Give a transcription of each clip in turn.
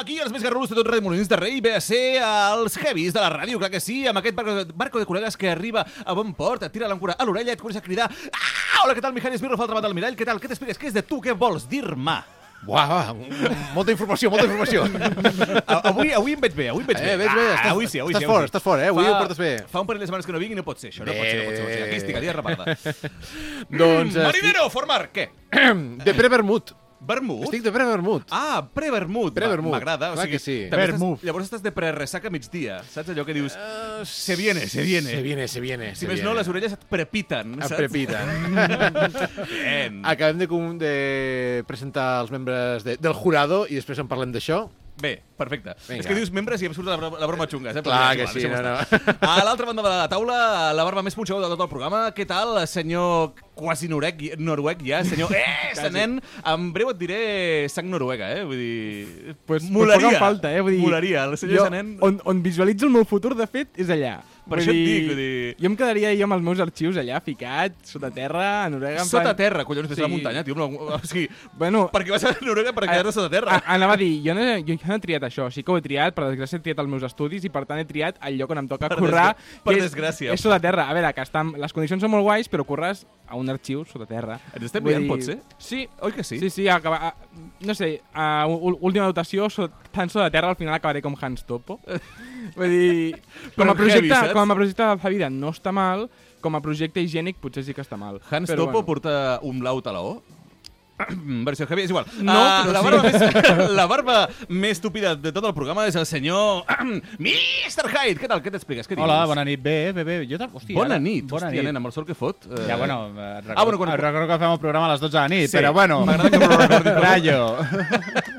aquí, els més garrulos de tot Ràdio Molins de Rei, ve a ser els heavies de la ràdio, clar que sí, amb aquest barco, barco de col·legues que arriba a bon port, et tira l'àncora a l'orella, et comença a cridar ah, Hola, què tal, Mijares falta del mirall, què tal, què t'expliques, què és de tu, què vols dir-me? Buah, molta informació, molta informació. Avui, avui em veig bé, avui em veig bé. Eh, veig bé, Ah, estàs- avui sí, avui estàs sí. fort, sí. estàs fort, eh? Avui ho portes bé. Fa un parell de setmanes que no vinc i no pot ser això, no pot ser, no pot ser. No pot ser. Aquí estic, a dia rapada. doncs... eh, Marinero, formar, què? estic De pre-vermut. Vermut? Estic de pre-vermut. Ah, pre-vermut. Pre-vermut. M'agrada. O sigui, que sí. estàs- Vermut. Llavors estàs de pre-ressaca a migdia. Saps allò que dius... se viene, se viene. Se viene, se viene. Si més no, les orelles et prepiten, Et saps? prepiten. Bien. Acabem de, de presentar els membres de, del jurado i després en parlem d'això. Bé, perfecte. Vinga. És que dius membres i em surt la, bro- la broma xunga. Eh? Clar que sí, no, estar. A l'altra banda de la taula, la barba més punxeguda de tot el programa. Què tal, senyor quasi noruec, noruec ja, senyor... Eh, nen, en breu et diré sang noruega, eh? Vull dir... Pues, molaria. Pues falta, eh? Vull dir, Molaria. El senyor jo, Sanen... on, on visualitzo el meu futur, de fet, és allà. Per Vull això et dic, vull dir- Jo em quedaria jo amb els meus arxius allà, ficat, sota terra, a Noruega... Sota plan- terra, collons, des de la Sí. muntanya, tio. No, o sigui, Bueno, perquè vas a Noruega per quedar sota terra. a, anava a dir, jo no, jo no he triat això, sí que ho he triat, per desgràcia he triat els meus estudis i per tant he triat el lloc on em toca Per currar, desgra- per és, desgràcia. és sota terra. A veure, que estan, les condicions són molt guais, però curres a un arxiu sota terra. Ens estem veient, dir- pot ser? Sí, Oi que sí? Sí, sí, acaba, no sé, a, última dotació, so, tan sota terra, al final acabaré com Hans Topo. Vull dir, com a projecte, heavy, com a projecte de la vida no està mal, com a projecte higiènic potser sí que està mal. Hans Però Topo bueno. porta un blau a la O? Versió heavy, és igual. No, però la, sí. barba més, la barba més estúpida de tot el programa és el senyor Mr. Hyde. Què tal? Què t'expliques? Què Hola, dius? bona nit. Bé, bé, bé. Jo Hòstia, Bona ara- nit. Bona Hòstia, nit. nen, amb el sol que fot. eh, Ja, bueno, eh, recordo, Ah, bueno, quan- recordo que fem el programa a les 12 de la nit, Sí, però bueno. m'agrada que m'ho recordis. Rayo.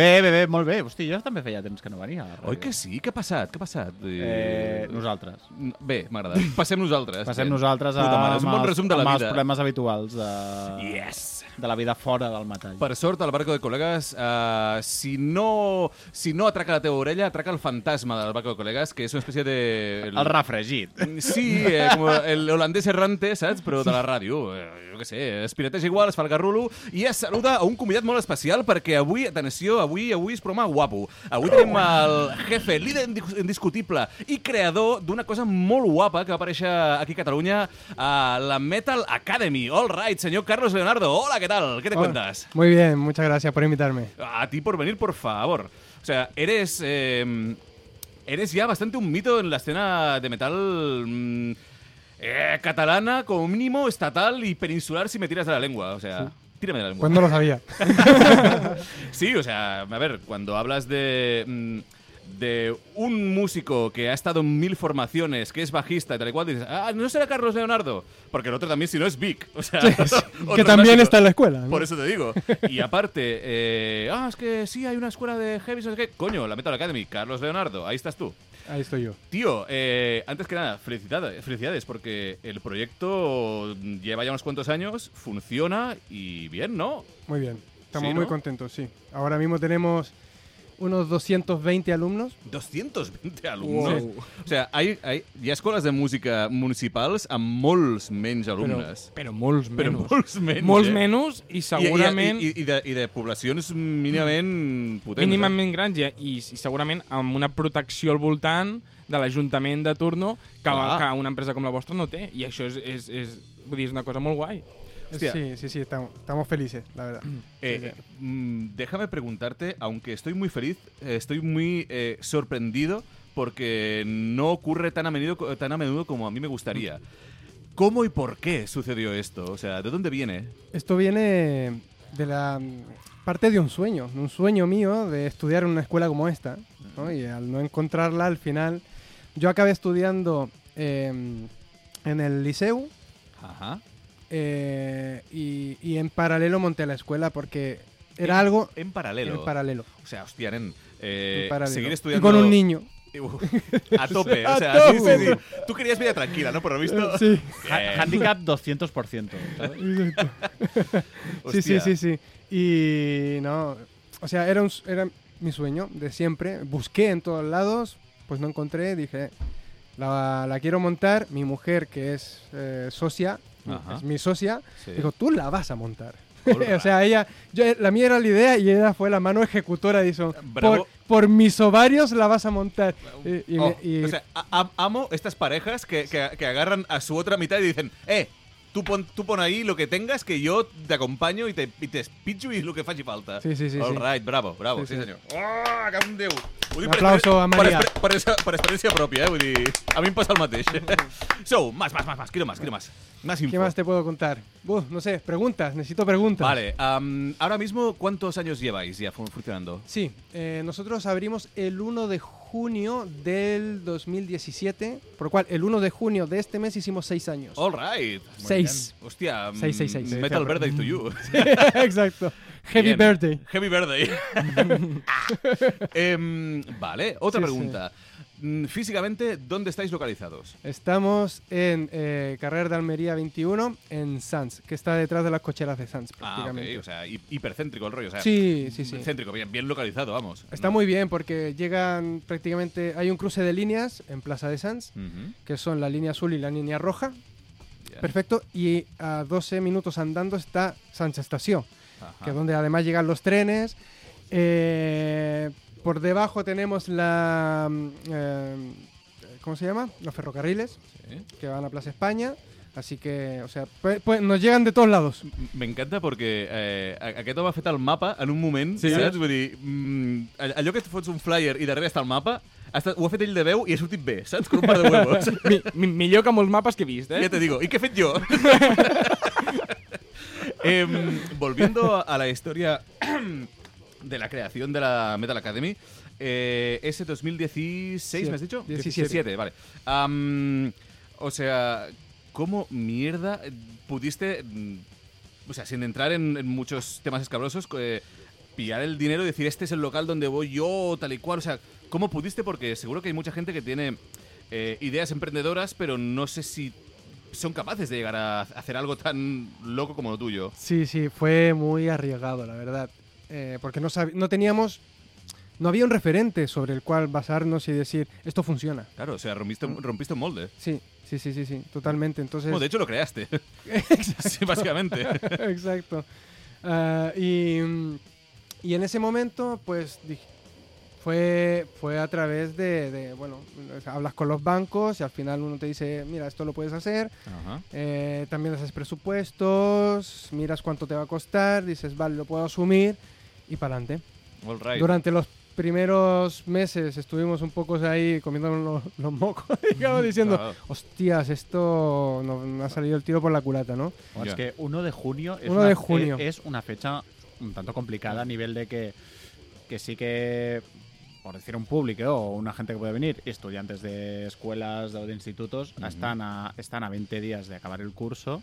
bé, bé, bé, molt bé. Hosti, jo també feia temps que no venia. Oi que sí? Què ha passat? Què ha passat? Eh, nosaltres. Bé, m'agrada. Passem nosaltres. Passem Bé. nosaltres a, mare, és un bon resum de la amb vida. els problemes habituals de, Yes! de la vida fora del metall. Per sort, el barco de col·legues, uh, si, no, si no atraca la teva orella, atraca el fantasma del barco de col·legues, que és una espècie de... El refregit. Sí, eh, com el holandès errante, saps? Però de la ràdio. Eh, jo què sé, es pirateja igual, es fa el garrulo i es saluda a un convidat molt especial perquè avui, atenció, avui avui és programa guapo. Avui tenim el jefe, líder indis- indiscutible i creador d'una cosa molt guapa que va aparèixer aquí a Catalunya a la Metal Academy. All right, senyor Carlos Leonardo. Hola, ¿qué tal? ¿Qué te Hola. cuentas? Muy bien, muchas gracias por invitarme. A ti por venir, por favor. O sea, eres. eh, eres ya bastante un mito en la escena de metal. mm, eh, catalana, como mínimo, estatal y peninsular si me tiras de la lengua. O sea, tírame de la lengua. Pues no lo sabía. Sí, o sea, a ver, cuando hablas de. mm, de un músico que ha estado en mil formaciones, que es bajista y tal y cual, dices, ah, no será Carlos Leonardo, porque el otro también, si no, es Vic. O sea, otro que también clásico. está en la escuela. ¿no? Por eso te digo. Y aparte, eh, ah, es que sí, hay una escuela de heavy, sé qué. Coño, la Metal Academy, Carlos Leonardo, ahí estás tú. Ahí estoy yo. Tío, eh, antes que nada, felicidades, felicidades, porque el proyecto lleva ya unos cuantos años, funciona y bien, ¿no? Muy bien. Estamos Sí, muy ¿no? contentos, sí. Ahora mismo tenemos unos 220 alumnos. 220 alumnos. Wow. O sea, hay, hay, hi ha escoles de música municipals amb molts menys Però, alumnes. però molts Però menys. molts menys, Molts eh? menys i I, segurament... i, i, i, de, I de poblacions mínimament potents. eh? mínimament grans i, i, i segurament amb una protecció al voltant de l'Ajuntament de turno que, Clar. que una empresa com la vostra no té. I això és, és, és, vull dir, és una cosa molt guai. Hostia. Sí, sí, sí, estamos, estamos felices, la verdad. Eh, mm, déjame preguntarte, aunque estoy muy feliz, eh, estoy muy eh, sorprendido porque no ocurre tan a, menudo, tan a menudo como a mí me gustaría. ¿Cómo y por qué sucedió esto? O sea, ¿de dónde viene? Esto viene de la mm, parte de un sueño, un sueño mío de estudiar en una escuela como esta. ¿no? Y al no encontrarla, al final, yo acabé estudiando eh, en el liceo Ajá. Eh, y, y en paralelo monté la escuela porque era algo En paralelo. en paralelo. O sea, hostia, nen. eh, en paralelo. seguir Y estudiando... con un niño. Uh, A tope, o A sea, sí, sí, sí. Tú querías vida tranquila, ¿no? Por lo visto. Sí. Ha- handicap 200%. ¿sabes? Sí, sí, sí, sí. Y no, o sea, era, un, era mi sueño de siempre. Busqué en todos lados, pues no encontré. Dije, la, la quiero montar. Mi mujer, que es eh, socia, Ajá. es mi socia, Sí. dijo, tú la vas a montar. o sea, ella, yo, la mía era la idea y ella fue la mano ejecutora. Dijo, Bravo. por, por mis ovarios la vas a montar. Y, y Oh, y- O sea, a- amo estas parejas que, que- que agarran a su otra mitad y dicen, eh, tú pon, tú pon ahí lo que tengas que yo te acompaño y te, i t'espitjo i el que faci falta. Sí, sí, sí, All sí. right, bravo, bravo, sí, Sí, sí. senyor. Oh, que em Déu. Ho dic Un aplauso a Maria. Per, per, per experiència pròpia, eh? Vull dir, a mi em passa el mateix. so, más, más, más, más, quiero más, quiero más. Más info. ¿Qué más te puedo contar? No sé, preguntas, necesito preguntas. Vale, am, ahora mismo, ¿cuántos años lleváis ya fu- funcionando? Sí, eh, nosotros abrimos el 1 de junio del 2017, por lo cual el 1 de junio de este mes hicimos 6 años. All right. Muy Seis. bien. Hostia, Seis, mm, seis, seis. Metal Birthday to you. Exacto. Heavy Bien. birthday. Heavy Birthday. Em, vale, otra Sí, pregunta. Mm, Físicamente, ¿dónde estáis localizados? Estamos en eh, Carrer de Almería 21, en Sans, que está detrás de las cocheras de Sans, Ah, prácticamente. ok, o sea, hi- hipercéntrico el rollo. O sea, sí, sí, sí. Céntrico, bien, bien localizado, vamos. Está muy bien porque llegan prácticamente... Hay un cruce de líneas en Plaza de Sans, Ujú, que son la línea azul y la línea roja. Perfecto. Y a 12 minutos andando está Sans Estación. Ajá. que donde además llegan los trenes. Eh, por debajo tenemos la... mm, eh, ¿Cómo se llama? Los ferrocarriles Sí. que van a Plaza España. Así que, o sea, pues, pues nos llegan de todos lados. M- M'encanta perquè eh, a- aquest home ha fet el mapa en un moment, Sí. saps? Vull dir, mm, all- allò que et fots un flyer i darrere està el mapa, ha estat, ho ha fet ell de veu i ha sortit bé, saps? Con un par de huevos. Mi, mi, millor que molts mapes que he vist, eh? Ya te digo, ¿y qué he fet yo? Em, volviendo a la historia de la creación de la Metal Academy, eh, ese 2016, ¿me has dicho? 17. vale. Am, o sea, ¿cómo mierda pudiste, mm, o sea, sin entrar en, en muchos temas escabrosos, eh, pillar el dinero y decir, este es el local donde voy yo, tal y cual? O sea, ¿cómo pudiste? Porque seguro que hay mucha gente que tiene eh, ideas emprendedoras, pero no sé si son capaces de llegar a hacer algo tan loco como lo tuyo. Sí, sí, fue muy arriesgado, la verdad. Eh, porque no, sab- no teníamos... No había un referente sobre el cual basarnos y decir, esto funciona. Claro, o sea, rompiste, rompiste un molde. Sí, sí, sí, sí, sí, totalmente. Entonces... Bueno, de hecho lo creaste. sí, básicamente. Exacto. Ah, y, mm, y en ese momento, pues dije, fue, fue a través de, de, bueno, hablas con los bancos y al final uno te dice, mira, esto lo puedes hacer. Ajá. Eh, también haces presupuestos, miras cuánto te va a costar, dices, vale, lo puedo asumir y para adelante. Right. Durante los primeros meses estuvimos un poco ahí comiendo los, los mocos, digamos, diciendo, Claro. hostias, esto no, me ha salido el tiro por la culata, ¿no? O es que 1 de junio es, 1 una, de junio. Es, es una fecha un tanto complicada a nivel de que, que sí que, por decir un público o una gente que puede venir, estudiantes de escuelas o de institutos, están, a, están a 20 días de acabar el curso.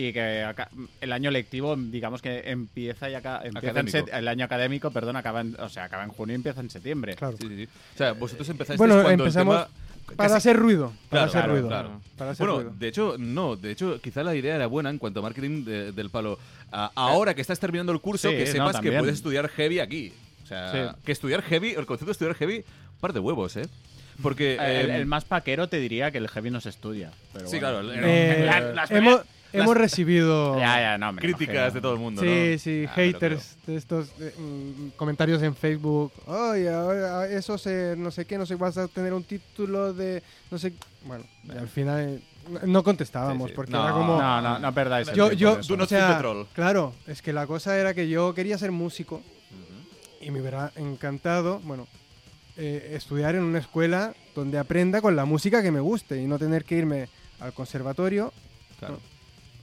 Y que aca- el año lectivo, digamos que empieza y acá, empieza en set- el año académico, perdón, acaba en, o sea, acaba en junio y empieza en septiembre. Claro. Sí, sí, sí. O sea, vosotros empezasteis Bueno, cuando empezamos el tema... Para casi- hacer ruido. Para Claro, hacer claro, ruido. claro. Para hacer Bueno, ruido. de hecho, no. De hecho, quizá la idea era buena en cuanto a marketing de- del palo. A- ahora que estás terminando el curso, Sí, que no, sepas que puedes estudiar heavy aquí. O sea, Sí. que estudiar heavy, el concepto de estudiar heavy, par de huevos, ¿eh? Porque... El, eh, el más paquero te diría que el heavy no se estudia. Pero Sí, bueno. claro. el- Eh, La- las- hemos, hemos recibido Ya, ya, no, críticas de todo el mundo, sí, ¿no? sí, Ah, haters de estos eh, mm, comentarios en Facebook. Oye, ahora eso se, no sé qué, no sé, vas a tener un título de, no sé, bueno, y al final eh, no- no contestábamos Sí, sí. porque No, era como, No, no, no perdáis yo, yo. Do not o sea, claro, es que la cosa era que yo quería ser músico y me hubiera encantado, bueno, eh, estudiar en una escuela donde aprenda con la música que me guste y no tener que irme al conservatorio Claro.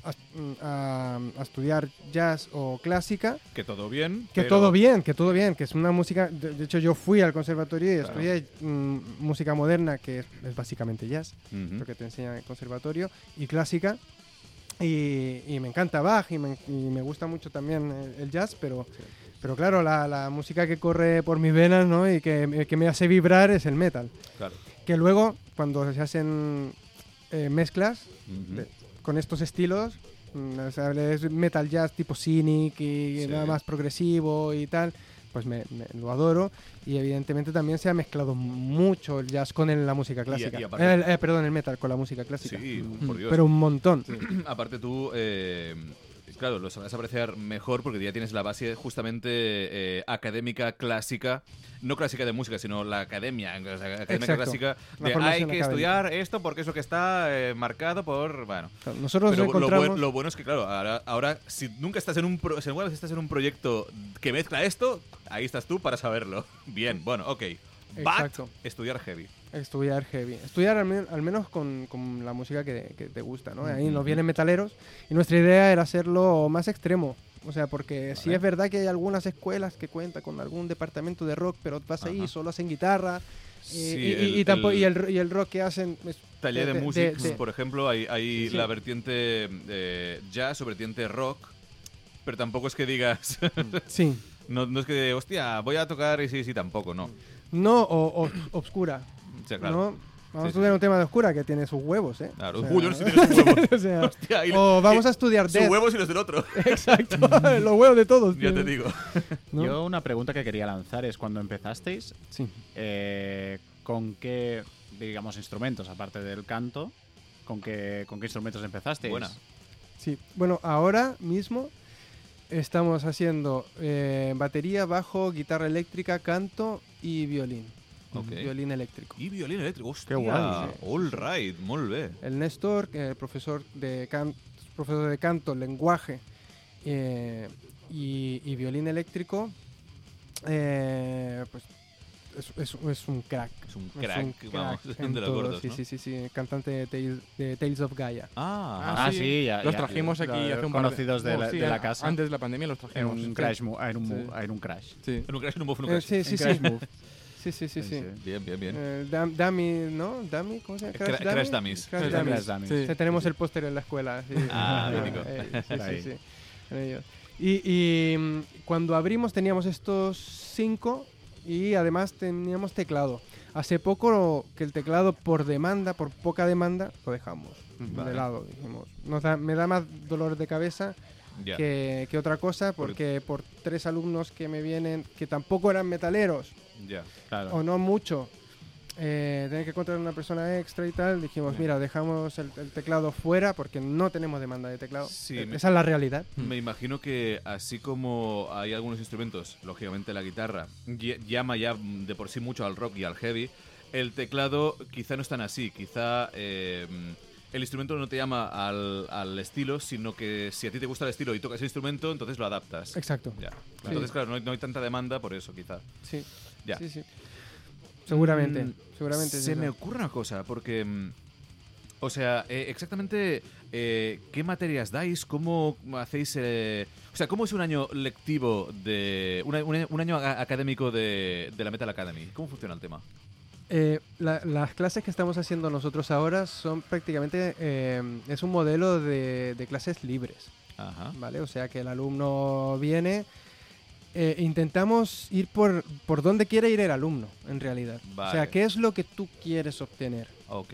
A, a- a estudiar jazz o clásica. Que todo bien. Que pero- todo bien, que todo bien, que es una música... De, de hecho, yo fui al conservatorio y Claro. estudié mm, música moderna, que es, es básicamente jazz, Ujú. lo que te enseña el conservatorio, y clásica. Y, y me encanta Bach y me, y me gusta mucho también el, el jazz, pero, pero claro, la, la música que corre por mis venas ¿no? y que, que me hace vibrar es el metal. Claro. Que luego, cuando se hacen eh, mezclas Ujú. de- con estos estilos, mm, o sea, es metal jazz tipo cynic y Sí. nada más progresivo y tal, pues me, me- lo adoro. Y evidentemente también se ha mezclado mucho el jazz con el- la música clásica. y aparte- El- eh, perdón, el metal con la música clásica. Sí, Mm, por Dios. Pero un montón. Aparte tú, eh, claro, lo sabrás apreciar mejor porque ya tienes la base justamente eh, académica clásica, no clásica de música, sino la academia, académica Exacto. clásica La de hay que académica. estudiar esto porque es lo que está eh, marcado por, bueno. Claro, Nosotros Pero nos lo, encontramos... buen- lo bueno es que, claro, ahora, ahora si nunca estás en un pro- si alguna vez estás en un proyecto que mezcla esto, ahí estás tú para saberlo. Bien, bueno, ok. But, Exacto. estudiar heavy. Estudiar heavy. Estudiar al, men- al menos con, con la música que, que te gusta, ¿no? Ahí nos vienen metaleros y nuestra idea era hacerlo más extremo. O sea, porque sí Vale. es verdad que hay algunas escuelas que cuentan con algún departamento de rock, pero vas ahí y solo hacen guitarra. y- Sí, y, y- el- y tampo- el- y el, y el rock que hacen Taller de, de- música, de- por ejemplo, hay, hay Sí. la vertiente eh, jazz o vertiente rock, pero tampoco es que digas, Sí. no, no es que, hostia, voy a tocar y sí, sí, tampoco, no. No, o, o obscura. Vamos Sí, a estudiar un tema de oscura que tiene sus huevos, ¿eh? Claro. O sea, Uy, yo no sé si tienes sus huevos. o sea, Hostia, y- o vamos a estudiar sus huevos y los del otro. Exacto, los huevos de todos. ya tío. te digo. ¿no? Yo una pregunta que quería lanzar es cuando empezasteis, Sí. eh, ¿con qué, digamos, instrumentos, aparte del canto, con qué, con qué instrumentos empezasteis? Buena. Sí, bueno, ahora mismo estamos haciendo eh, batería, bajo, guitarra eléctrica, canto y violín. Ok. Violín eléctrico. I violín elèctric, hòstia. Que guai. All right, molt bé. El Néstor, que es profesor de, can- profesor de canto, lenguaje eh, y, y violín eléctrico, eh, pues es, es- es un crack. És un Es crack, un crack vamos, en de todo, gordos, sí, ¿no? sí, sí, sí, cantante de Tales, de Tales of Gaia. Ah, Ah, sí, ya- Los ya- trajimos aquí ya- hace un par de- conocidos de no, la- sí, de la casa. Antes de la pandemia los En trajimos. un Sí. crash, en un, Sí. en un crash. Sí. en un crash, en un buff, en un Eh, crash. sí, sí, En sí. Crash. Sí, sí, sí, sí. Bien, bien, bien. Eh, Dam- Dummy, ¿no? Dummy, ¿cómo se llama? Cra- Crash Dummies. Crash Crash Dummies. Crash Dummies. Sí. O sea, tenemos el póster en la escuela. sí. Ah, mítico. eh, sí, sí, sí. ellos. Y, y, mm, cuando abrimos teníamos estos cinco y además teníamos teclado. Hace poco que el teclado por demanda, por poca demanda, lo dejamos Vale. de lado. Dijimos, nos da- me da más dolor de cabeza que, que otra cosa porque por tres alumnos que me vienen que tampoco eran metaleros Ya. Claro. o no mucho, eh, tener que encontrar una persona extra y tal, dijimos, mira, dejamos el, el teclado fuera porque no tenemos demanda de teclado. Sí, me- Esa es la realidad. Me imagino que así como hay algunos instrumentos, lógicamente la guitarra ll- llama ya de por sí mucho al rock y al heavy, el teclado quizá no es tan así, quizá eh, el instrumento no te llama al, al estilo, sino que si a ti te gusta el estilo y tocas el instrumento, entonces lo adaptas. Exacto. Ya. Entonces, claro, no hay, no hay tanta demanda por eso, quizá. Sí. Ya. Sí, sí. Seguramente. Mm, seguramente. Se me ocurre una cosa, porque. mm, O sea, eh, exactamente eh, qué materias dais, cómo hacéis. eh, o sea, cómo es un año lectivo de. una- un, un año académico de, de la Metal Academy. ¿Cómo funciona el tema? Eh, la- las clases que estamos haciendo nosotros ahora son prácticamente. eh, es un modelo de, de clases libres. Ajá. ¿Vale? O sea que el alumno viene. Eh, intentamos ir por, por donde quiere ir el alumno, en realidad. O Vale. sea, ¿qué es lo que tú quieres obtener? Ok.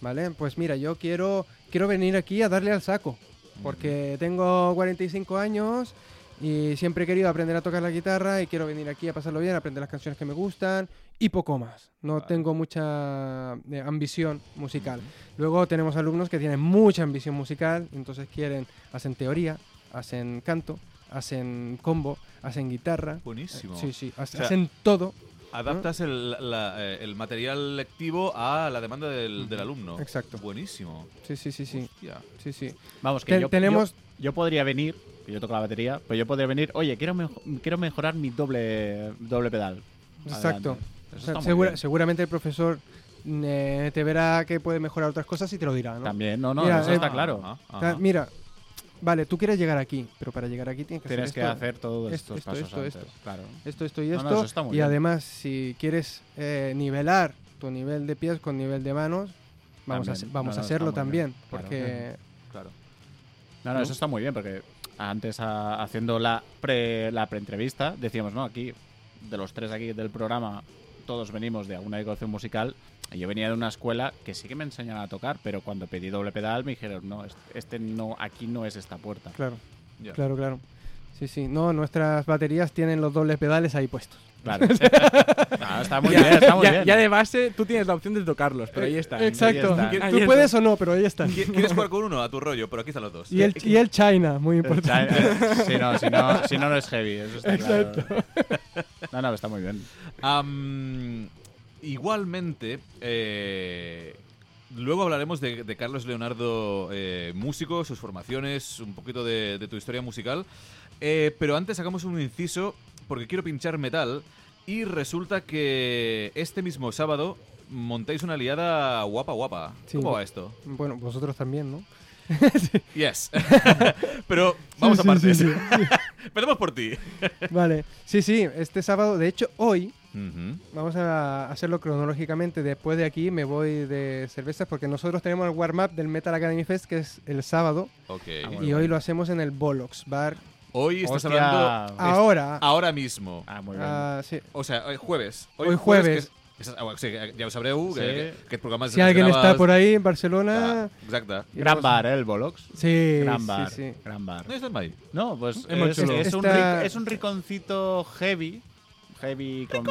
¿Vale? Pues mira, yo quiero, quiero venir aquí a darle al saco. Porque tengo 45 años y siempre he querido aprender a tocar la guitarra y quiero venir aquí a pasarlo bien, a aprender las canciones que me gustan y poco más. No Vale. tengo mucha eh, ambición musical. Luego tenemos alumnos que tienen mucha ambición musical, entonces quieren, hacen teoría, hacen canto, hacen combo, hacen guitarra. Buenísimo. Eh, sí, sí, sea, hacen todo. Adaptas el, la- eh, el material lectivo a la demanda del, del alumno. Exacto. Buenísimo. Sí, sí, sí, sí. Hostia. sí, sí. Vamos, que Ten- yo, tenemos- yo, yo podría venir, que yo toco la batería, pero yo podría venir, oye, quiero, mejo- quiero mejorar mi doble, doble pedal. Exacto. O sea, segura- seguramente el profesor eh, te verá que puede mejorar otras cosas y te lo dirá, ¿no? También, no, no, Mira, eso eh, está claro. Ajá, O sea, ajá. mira, vale, tú quieres llegar aquí, pero para llegar aquí tienes que Tienes hacer que esto, hacer todos esto, estos esto, pasos esto, antes, esto. Claro. esto, esto y esto. no, y bien. además, si quieres eh, nivelar tu nivel de pies con nivel de manos, vamos, a, También. vamos No, a hacerlo también. bien, claro. Porque Claro. No, eso está muy bien, porque antes a- haciendo la pre la preentrevista decíamos, no, aquí de los tres aquí del programa todos venimos de alguna educación musical. Yo venía de una escuela que sí que me enseñaban a tocar, pero cuando pedí doble pedal me dijeron, no, es- este no, aquí no es esta puerta. Claro, Ya. claro, claro. Sí, sí. No, nuestras baterías tienen los dobles pedales ahí puestos. Claro. Ah, está muy bien, está muy ya, bien. ya de base tú tienes la opción de tocarlos, pero ahí está. Exacto. están. Tú Ahí puedes o no, pero ahí están. ¿Qui- ¿Quieres jugar con uno? A tu rollo, pero aquí están los dos. Y el, y el China, muy importante. China- si, no, si, no, si no, no es heavy. Eso está claro. No, no, está muy bien. Am, igualmente, eh, luego hablaremos de, de Carlos Leonardo, eh, músico, sus formaciones, un poquito de, de tu historia musical. Eh, pero antes hagamos un inciso porque quiero pinchar metal y resulta que este mismo sábado montáis una liada guapa guapa. Sí. ¿Cómo va esto? Bueno, vosotros también, ¿no? Yes. pero vamos Sí, a partes. Empezamos por ti. Vale. Sí, sí, este sábado, de hecho, hoy, Ujú. vamos a hacerlo cronológicamente. Después de aquí me voy de cervezas porque nosotros tenemos el warm-up del Metal Academy Fest, que es el sábado. Ok. Ah, y bueno. hoy lo hacemos en el Bolox Bar. Hoy estás Hostia. hablando Ahora. ahora mismo. Ah, muy bien. ah, sí. O sea, hoy jueves. Hoy jueves. que és- és- ah, o sigui, ja ho sabreu, que, Sí. que aquest programa Si alguien grava- está por ahí en Barcelona. Ah, exacte. Gran bar, ¿eh? El Bolox. Sí, Gran sí, bar. sí. Gran bar. No he estat mai. No, pues es, chulo. es un, ric- es un riconcito heavy. Heavy con...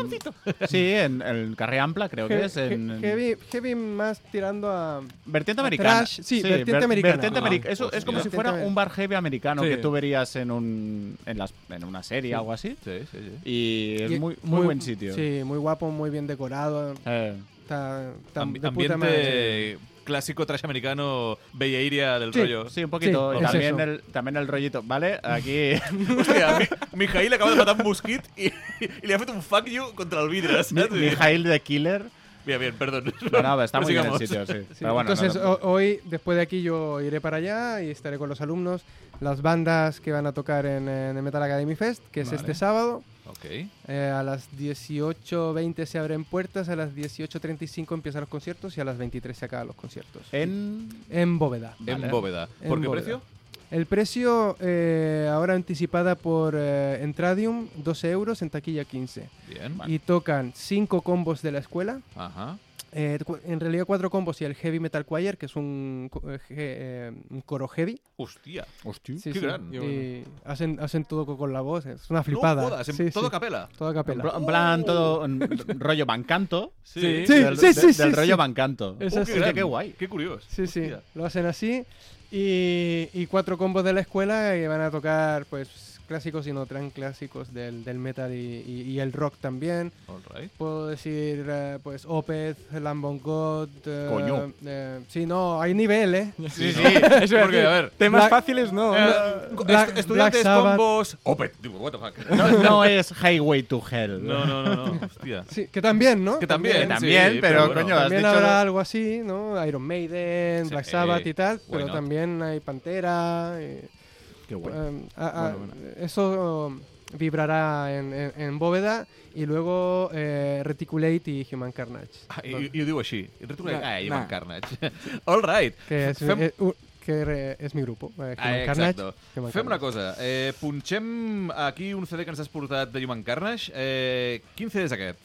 Sí, en el Carré Ampla creo que es. En, he- heavy, heavy más tirando a. Vertiente a americana. trash, sí, vertiente americana. vertiente Ajá. america- Eso es como si fuera un bar heavy americano Sí. que tú verías en un en, las, en una serie o algo así. Sí, sí, sí. Y es y- muy, muy, buen sitio. Sí, muy guapo, muy bien decorado. Eh, Está, está Ambi- de puta madre. ambiente clásico trash americano, Bella Iria del Sí. rollo. sí, un poquito. Sí, y es también el, también el rollito. ¿Vale? Aquí. Hòstia, mi, Mijail acaba de matar un mosquit i, i li ha fet un fuck you contra el vidre, Mi-? Mijail de Killer. Bien, bien, perdón. No, no, está muy bien el sitio, sí. Sí, Pero bueno, entonces no, no. ho- hoy, después de aquí, yo iré para allá y estaré con los alumnos. Las bandas que van a tocar en, en el Metal Academy Fest, que es Vale. este sábado. Ok. Eh, a las 18.20 se abren puertas, a las 18.35 empiezan los conciertos y a las 23 se acaban los conciertos. En. En Bóveda. En Vale. bóveda. En ¿Por qué bóveda. precio? El precio eh, ahora anticipada por eh, Entradium, 12 euros, en taquilla 15. Bien. Y tocan 5 combos de la escuela. Ajá. Eh, en realidad 4 combos y el Heavy Metal Choir, que es un, eh, eh, un coro heavy. Hostia. Hostia. Sí, Qué sí. gran. Y hacen, hacen todo co- con la voz. Es una flipada. No jodas, en Sí, todo sí, capela. todo capela. en plan, todo en rollo bancanto. Sí. Sí, del, sí, de- sí, del rollo sí. bancanto. Es Oh, así. qué, qué guay. Qué curioso. Sí, sí, lo hacen así. Y, y cuatro combos de la escuela que van a tocar pues clásicos y no tan clásicos del, del metal y, y- y el rock también. All right. Puedo decir eh, pues Opeth, Lamb of God. eh, Coño. eh, sí, no, hay nivel, ¿eh? Sí, sí. A Porque, a ver. Temas Black- fáciles no. Eh, Black- est- estudiantes, Black combos. Opet. Digo, what the fuck. No, no es Highway to Hell. No, no, no, no. Hostia. Sí, que también, ¿no? Que también, Que también, sí, pero, bueno. coño, has También dicho habrá algo así, ¿no? Iron Maiden, Sí, Black Sabbath y tal, pero not? También hay Pantera. y- Qué guay. Um, a- a- Bueno, Eso um, vibrará en, en- en bóveda y luego eh, Reticulate y Human Carnage. Ah, i, i ho diu així. Retrograde. Nah, Ah, nah. Human Carnage. All right. Que es, Fem- eh, u- que re- es mi grupo. eh, Human Ah, Carnage. exacto. Human Fem una Carnage. cosa. Eh, punxem aquí un CD que ens has portat de Human Carnage. Eh, quin CD és aquest?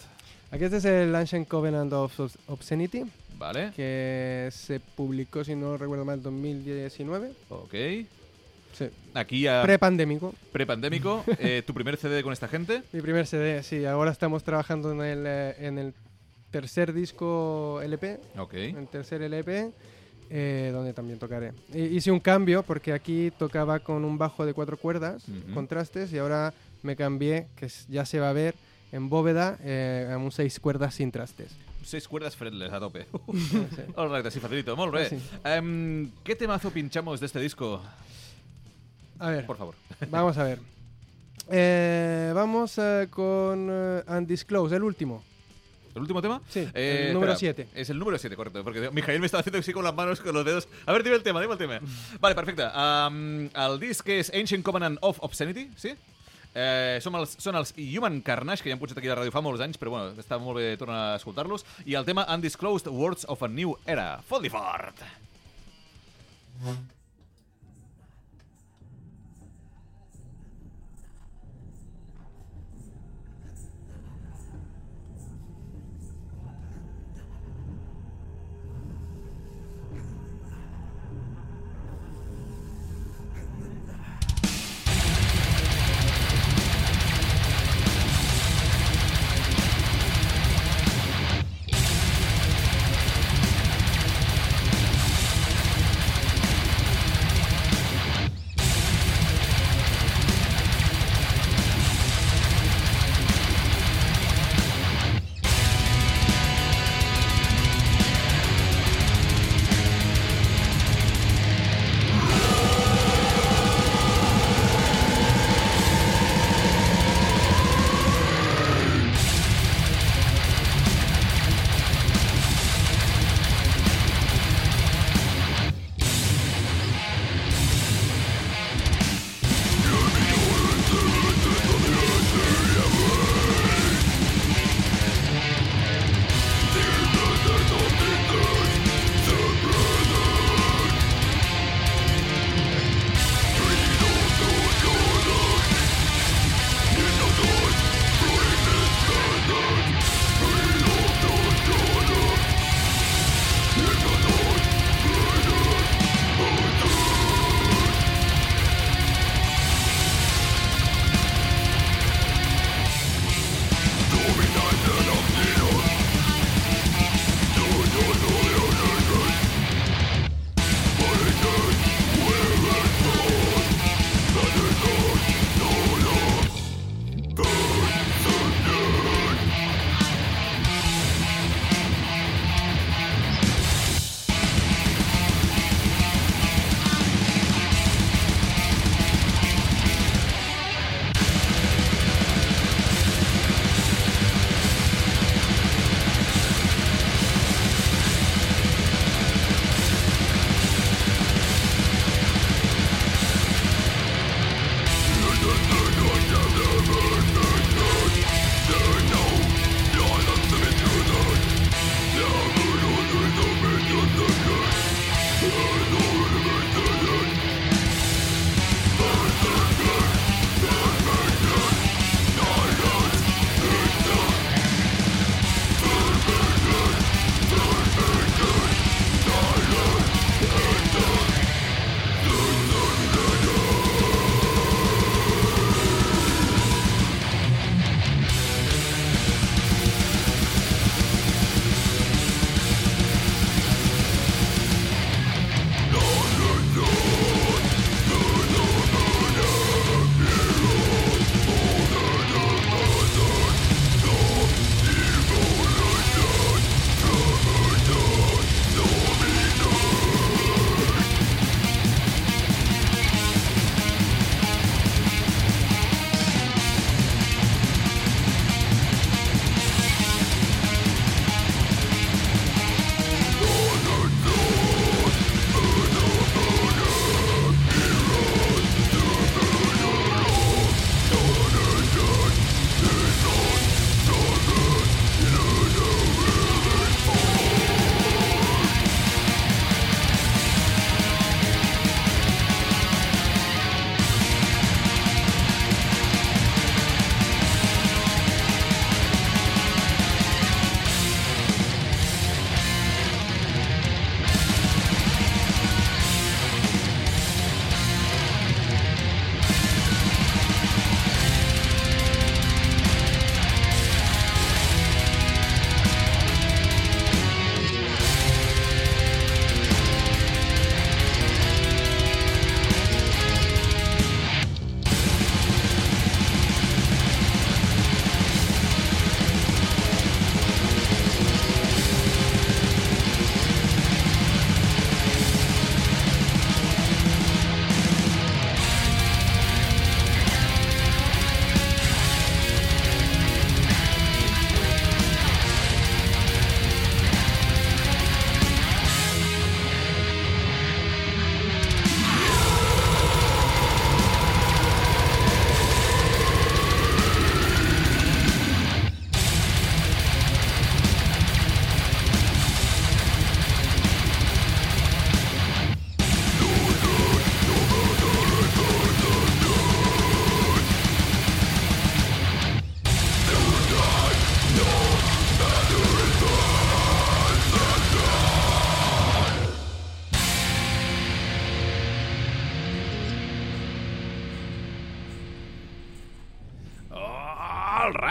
Aquest es el Ancient Covenant of Obs- Obscenity, Vale. que se publicó, si no recuerdo mal, en 2019. Ok. Sí. Aquí ya Prepandémico. prepandémico. Eh, ¿Tu primer CD con esta gente? Mi primer CD, sí. Ahora estamos trabajando en el, eh, en el tercer disco LP. Ok. el tercer LP, eh, donde también tocaré. Hice un cambio porque aquí tocaba con un bajo de cuatro cuerdas, contrastes, y ahora me cambié, que ya se va a ver en bóveda, eh, a un seis cuerdas sin trastes. Seis cuerdas fretless a tope. Sí. All right, así facilito. Molt bé. Sí. Em, ¿Qué temazo pinchamos de este disco? A ver, Por favor. vamos a ver. Eh, vamos eh, con eh, Undisclosed, el último. ¿El último tema? Sí, el número espera, 7. Es el número 7, correcto. Porque Mijail me estaba haciendo así con las manos, con los dedos. A ver, dime el tema, dime el tema. Vale, perfecte. Um, el disc és Ancient Covenant of Obscenity, sí? Eh, som els, són els Human Carnage, que ja han pujat aquí a la ràdio fa molts anys, però bueno, està molt bé tornar a escoltar-los. I el tema Undisclosed Words of a New Era. Fot-li fort! Thank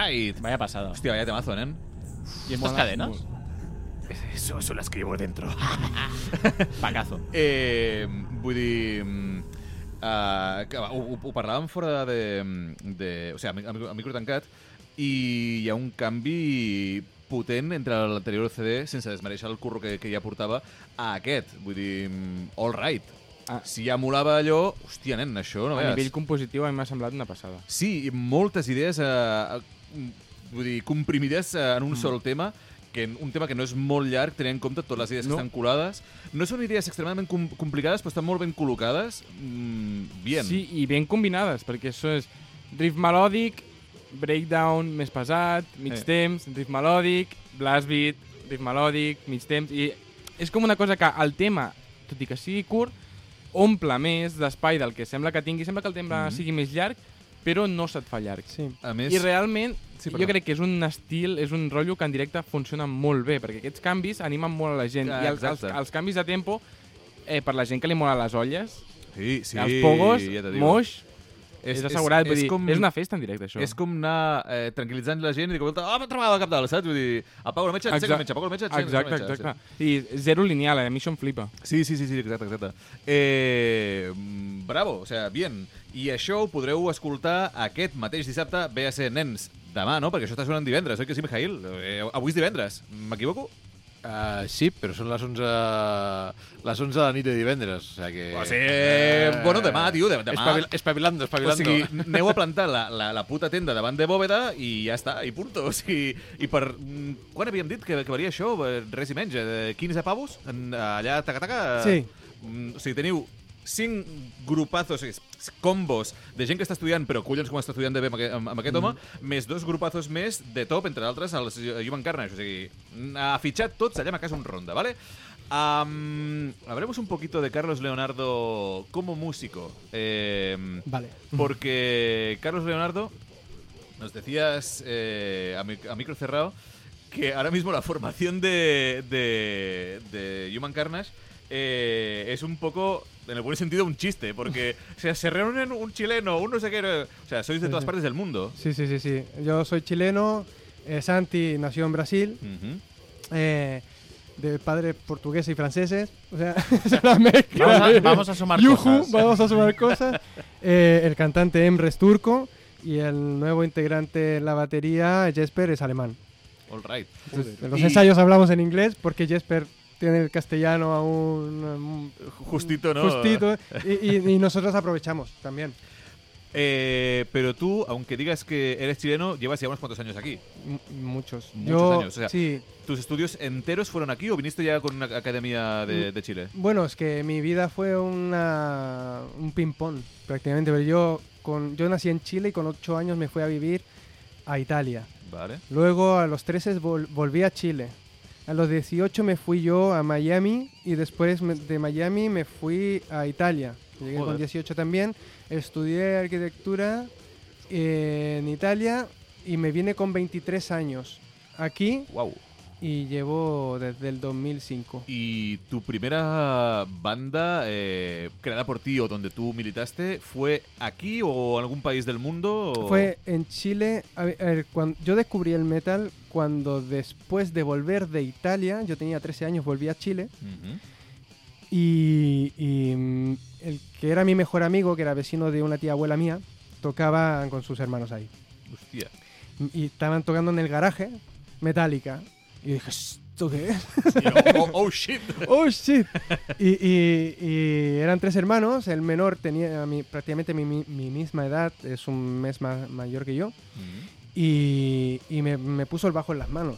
Right. Vaya pasada. Hòstia, vaya temazo, nen. ¿Y estas cadenas? Eso son las que llevo dentro. Pacazo. Eh, vull dir... mm, Uh, que, va, ho, ho, ho parlàvem fora de, de... O sigui, a, mi- a micro tancat i hi ha un canvi potent entre l'anterior CD, sense desmereixer el curro que, que ja portava, a aquest. Vull dir, mm, all right. Ah. Si ja molava allò, hòstia, nen, això no A veus. nivell compositiu a mi m'ha semblat una passada. Sí, i moltes idees, eh, eh, vull dir, comprimides en un mm. sol tema, que un tema que no és molt llarg, tenint en compte totes les idees no. Que estan colades. No són idees extremadament com complicades, però estan molt ben col·locades. Mm, bien. Sí, i ben combinades, perquè això és riff melòdic, breakdown més pesat, mig Eh. temps, riff melòdic, blast beat, riff melòdic, mig temps, i és com una cosa que el tema, tot i que sigui curt, omple més d'espai del que sembla que tingui. Sembla que el tema Mhm. sigui més llarg, però no se't fa llarg. Sí. A més, I realment, Sí, sí, perdó. jo crec que és un estil, és un rotllo que en directe funciona molt bé, perquè aquests canvis animen molt a la gent. Ah, I els, els, exacte. els canvis de tempo, eh, per la gent que li mola les olles, sí, sí, els pogos, ja moix, és, assegurat. És, vull és, dir, com, és una festa en directe, això. és com anar eh, tranquil·litzant la gent i dir, ah, altra vegada al cap dalt, saps? Vull dir, apaga el metge, aixeca el Exacte. metge, apaga el metge, aixeca Exacte, el metge. exacte. I zero lineal, eh? a mi això em flipa. Sí, sí, sí, sí exacte, exacte. Eh, mm, bravo, o sea, bien. I això ho podreu escoltar aquest mateix dissabte, ve a ser nens demà, no? Perquè això està sonant divendres, oi que sí, Mijail? Eh, avui és divendres, m'equivoco? Uh, sí, però són les 11, les 11 de la nit de divendres. O sea que... O sigui, bueno, demà, tio, de- demà. Espavil espavilando, O espavilando. sigui, aneu a plantar la, la, la puta tenda davant de bòveda i ja està, i punto. O sigui, i per... mm, Quan havíem dit que, que valia això? Eh, Res i menys, eh, 15 pavos? Allà, taca-taca? Sí. Mm, O sigui, teniu cinc grupazos, combos de gent que està estudiant, però collons com està estudiant de bé amb amb, amb aquest home, més dos grupazos més de top, entre altres, els Human Carnage. O sigui, ha fitxat tots allà a casa un ronda, ¿vale? Um, hablemos un poquito de Carlos Leonardo como músico. Eh, Vale. porque Carlos Leonardo, nos decías eh, a, mic- a micro cerrado que ahora mismo la formación de, de, de Human Carnage eh, es un poco, en el buen sentido, un chiste, porque o sea, se reúnen un chileno, un no sé qué, o sea, sois de Sí, todas sí. partes del mundo. Sí, sí, sí, sí. Yo soy chileno, eh, Santi nació en Brasil, eh, de padres portugueses y franceses. O sea, es una mezcla. Vamos a- de- vamos a sumar Yujú, cosas. Vamos a sumar cosas. Eh, el cantante Emre es turco y el nuevo integrante en la batería, Jesper, es alemán. All right. Entonces, en los Y- ensayos hablamos en inglés porque Jesper tiene el castellano aún Justito, ¿no? justito y, y- y nosotros aprovechamos también. Eh, pero tú, aunque digas que eres chileno, llevas ya unos cuantos años aquí. M- muchos. Muchos Yo, años, o sea, sí, ¿Tus estudios enteros fueron aquí o viniste ya con una academia de, de Chile? Bueno, es que mi vida fue una, un ping-pong prácticamente. Pero yo, con, yo nací en Chile y con ocho años me fui a vivir a Italia. Vale. Luego a los 13 vol- volví a Chile. A los 18 me fui yo a Miami y después de Miami me fui a Italia. Llegué Joder. con 18 también. Estudié arquitectura eh, en Italia y me vine con 23 años aquí Wow. Y llevo desde el 2005. ¿Y tu primera banda eh, creada por ti o donde tú militaste fue aquí o en algún país del mundo? o- Fue en Chile. A ver, a ver, cuan- yo descubrí el metal cuando después de volver de Italia, yo tenía 13 años, volví a Chile. Ujú. Y, y, mm, el que era mi mejor amigo, que era vecino de una tía abuela mía, tocaba con sus hermanos ahí. Hostia. Y estaban tocando en el garaje Metallica. Y dije, ¿esto qué es? Yo, oh, oh, shit. ¡Oh, shit! Y, y- y eran tres hermanos. El menor tenía mi- prácticamente mi, mi- mi misma edad, es un mes ma- mayor que yo. Y, y me, me puso el bajo en las manos.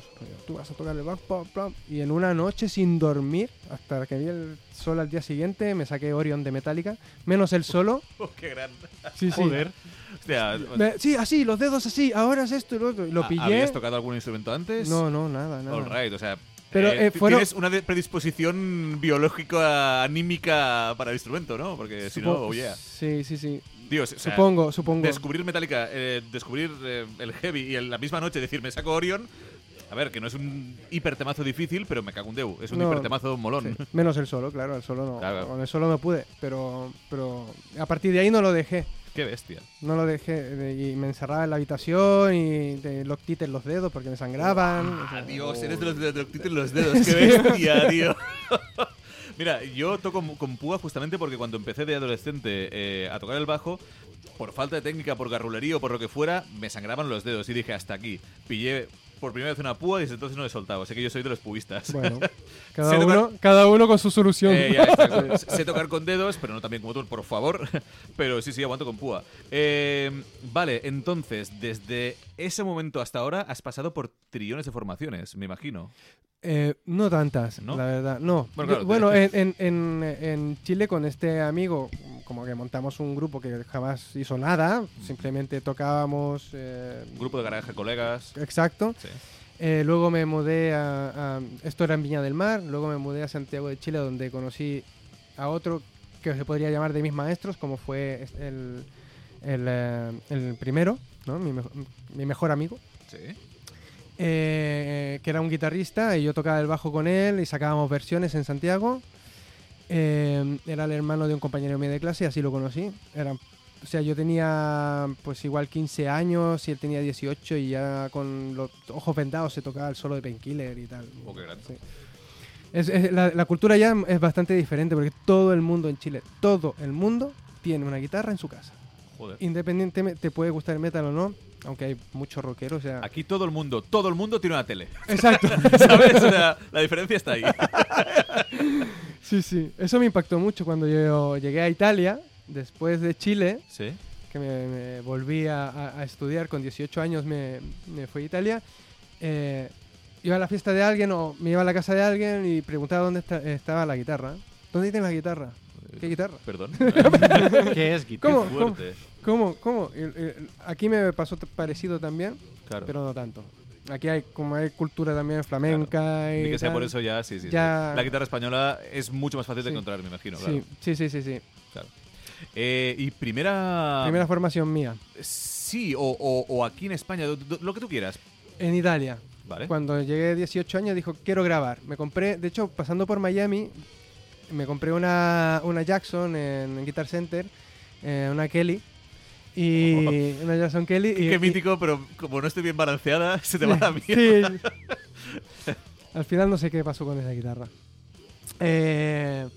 Tú vas a tocar el bajo, pam, pam". Y en una noche sin dormir, hasta que vi el sol al día siguiente, me saqué Orion de Metallica, menos el solo. Oh, qué gran. Sí, sí. Joder. Hostia, Me- sí, así, los dedos así, ahora es esto y lo otro. Y lo ¿ha- pillé. ¿Habías tocado algún instrumento antes? No, no, nada, nada. All right, o sea. Pero, eh, eh, fueron- Tienes una predisposición biológica, anímica para el instrumento, ¿no? Porque si no, oh yeah. Sí, sí, sí. Dios, o sea, supongo, supongo. Descubrir Metallica, eh, descubrir eh, el heavy y en la misma noche decir me saco Orion. A ver, que no es un hipertemazo difícil, pero me cago un deu. Es un No, hipertemazo molón. Sí, Menos el solo, claro, el solo no. Claro. Con el solo no pude, pero, pero a partir de ahí no lo dejé. Qué bestia. No lo dejé de- y me encerraba en la habitación y de loctite en los dedos porque me sangraban. o sea, Adiós, eres de los de los que tienen los dedos. Qué bestia, tío. Mira, yo toco con púa justamente porque cuando empecé de adolescente eh, a tocar el bajo, por falta de técnica, por garrulería o por lo que fuera, me sangraban los dedos y dije hasta aquí. Pillé por primera vez una púa y desde entonces no he soltado. Sé que yo soy de los pubistas. Bueno, cada tocar- uno, cada uno con su solución. Eh, ya, sé tocar con dedos, pero no también como tú, por favor. Pero sí, sí, aguanto con púa. Eh, vale, entonces, desde ese momento hasta ahora has pasado por trillones de formaciones, me imagino. Eh, no tantas, ¿No? la verdad. No. Bueno, claro, Bueno, en, en- en- en Chile con este amigo, como que montamos un grupo que jamás hizo nada, simplemente tocábamos. eh, Un grupo de garaje, colegas. Exacto. Sí. Eh, luego me mudé a, a- Esto era en Viña del Mar. Luego me mudé a Santiago de Chile, donde conocí a otro que se podría llamar de mis maestros, como fue el, el, eh, el primero, ¿no? mi, mejo- mi mejor amigo. Sí. eh, que era un guitarrista y yo tocaba el bajo con él y sacábamos versiones en Santiago. Eh, era el hermano de un compañero mío de clase y así lo conocí. Era, o sea, yo tenía pues igual 15 años y él tenía 18 y ya con los ojos vendados se tocaba el solo de Painkiller y tal. Oh, qué grande. Sí. Es- es- la, la cultura ya es bastante diferente porque todo el mundo en Chile, todo el mundo tiene una guitarra en su casa. Joder. Independientemente, te puede gustar el metal o no, aunque hay muchos rockeros, o sea... Aquí todo el mundo, todo el mundo tiene una tele. Exacto. ¿Sabes? O sea, la diferencia está ahí. Sí, sí. Eso me impactó mucho cuando yo llegué a Italia, después de Chile, Sí. que me, me volví a, a- estudiar con 18 años, me, me fui a Italia. eh, iba a la fiesta de alguien o me iba a la casa de alguien y preguntaba dónde esta- estaba la guitarra. ¿Dónde tienes la guitarra? ¿Qué guitarra? Perdón. ¿Qué es guitarra? ¿Cómo? Qué ¿Cómo? fuerte. ¿Cómo? ¿Cómo? Y- y- Aquí me pasó parecido también, Claro. pero no tanto. Aquí hay como hay cultura también flamenca y Ni que sea tal. por eso ya, sí, sí. sí. Ya- La guitarra española es mucho más fácil de Sí. encontrar, me imagino. Sí, Claro. sí, sí, sí, sí. Eh, y primera... Primera formación mía. Sí, o, o- o aquí en España, lo que tú quieras. En Italia. ¿Vale? Cuando llegué a 18 años dijo, quiero grabar. Me compré, de hecho, pasando por Miami, me compré una, una Jackson en Guitar Center, eh, una Kelly. Y una Jackson Kelly. Y, Qué y- mítico, pero como no estoy bien balanceada, se te va la mierda. Sí. Al final no sé qué pasó con esa guitarra. Eh,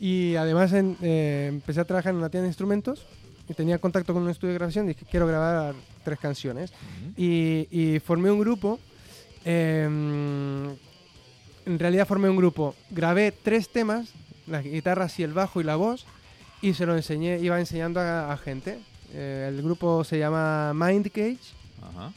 y además en- eh, empecé a trabajar en una tienda de instrumentos y tenía contacto con un estudio de grabación. Dije, quiero grabar tres canciones. Y, y formé un grupo. eh, en realidad formé un grupo. Grabé tres temas, las guitarras y el bajo y la voz, y se lo enseñé, iba enseñando a, a gente. Eh, el grupo se llama Mind Cage Ajá.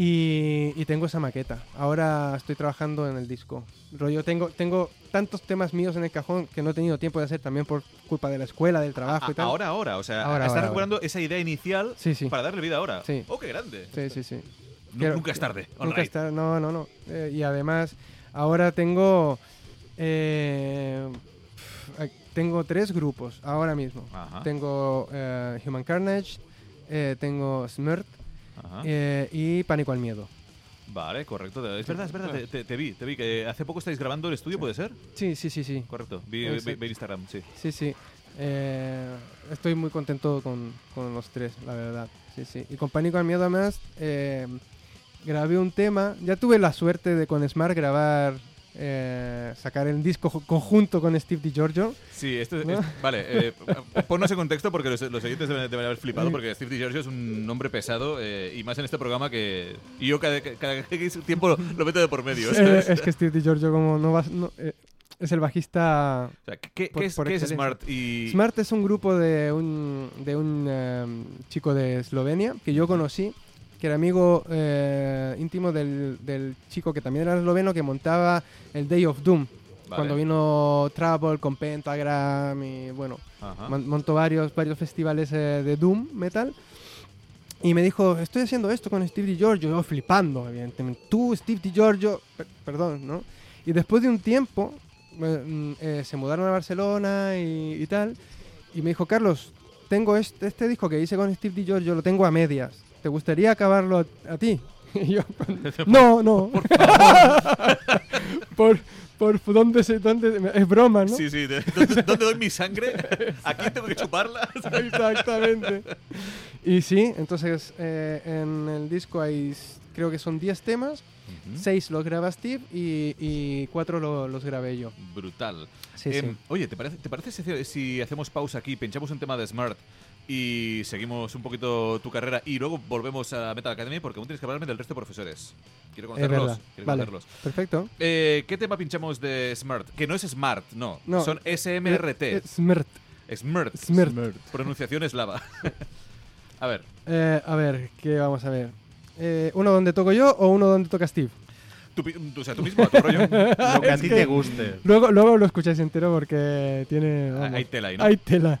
Y, y tengo esa maqueta. Ahora estoy trabajando en el disco. Rollo, tengo, tengo tantos temas míos en el cajón que no he tenido tiempo de hacer también por culpa de la escuela, del trabajo A- y tal. ahora, ahora, o sea, Ahora, estás ahora, recuperando esa idea inicial Sí, sí. para darle vida ahora. Sí. Oh, qué grande. Sí, sí, sí. Quiero- nunca es tarde. Nunca Online. está, no, no, no. Eh, y además, ahora tengo. eh, tengo tres grupos ahora mismo. Ajá. Tengo eh, Human Carnage, eh, tengo Smirt Ajá. Eh, y Pánico al Miedo. Vale, correcto. Es verdad, es verdad. Te, te- te vi, te vi. Que hace poco estáis grabando el estudio, ¿puede ser? Sí, sí, sí, sí. Correcto. Vi, vi- Instagram, sí. Sí, sí. Eh, estoy muy contento con, con los tres, la verdad. Sí, sí. Y con Pánico al Miedo, además, eh, grabé un tema. Ya tuve la suerte de con Smart grabar, eh, sacar el disco conjunto con Steve DiGiorgio. Sí, esto es, ¿No? es- vale, eh, ponnos en contexto porque los, los oyentes deben, deben haber flipado porque Steve DiGiorgio es un nombre pesado eh, y más en este programa que y yo cada, cada tiempo lo, lo meto de por medio. Eh, ¿sabes? es que Steve DiGiorgio, como no va. no, eh, es el bajista. O sea, ¿qué, por- qué es, por qué es excelencia. Smart? Y, Smart es un grupo de un, de un chico de Eslovenia que yo conocí, que era amigo eh, íntimo del, del chico que también era esloveno que montaba el Day of Doom. Vale. Cuando vino Trouble con Pentagram y bueno, Ajá. montó varios, varios festivales eh, de Doom Metal. Y me dijo, estoy haciendo esto con Steve DiGiorgio. Yo flipando, evidentemente. Tú, Steve DiGiorgio, per- perdón, ¿no? Y después de un tiempo, mm, eh, se mudaron a Barcelona y, y tal. Y me dijo, Carlos, tengo este, este disco que hice con Steve DiGiorgio, lo tengo a medias. ¿Te gustaría acabarlo a, a ti? Y yo, no, no. por, por, ¿dónde se, dónde, es broma, ¿no? Sí, sí. de- ¿Dónde, dónde doy mi sangre? ¿Aquí tengo que chuparla? Exactamente. Y sí, entonces eh, en el disco hay, creo que son 10 temas, 6 los graba Steve y, y 4 los grabé yo. Brutal. Sí, Em, sí. Oye, ¿te parece, ¿te parece si, si hacemos pausa aquí, pinchamos un tema de Smart y seguimos un poquito tu carrera y luego volvemos a Metal Academy porque aún tienes que hablarme del resto de profesores? Quiero conocerlos. Quiero Vale, conocerlos. perfecto. Eh, ¿Qué tema pinchamos de Smart? Que no es Smart, no. No. Son SMRT. Eh, eh, Smrt. Smart. Smrt. Pronunciación eslava. a ver. Eh, a ver, ¿qué vamos a ver? Eh, ¿Uno donde toco yo o uno donde toca Steve? Tú, o sea, tú mismo, a tu rollo. Lo que a ti que- te guste. Luego, luego lo escucháis entero porque tiene... Vamos, Hay tela ahí, ¿no? hay tela.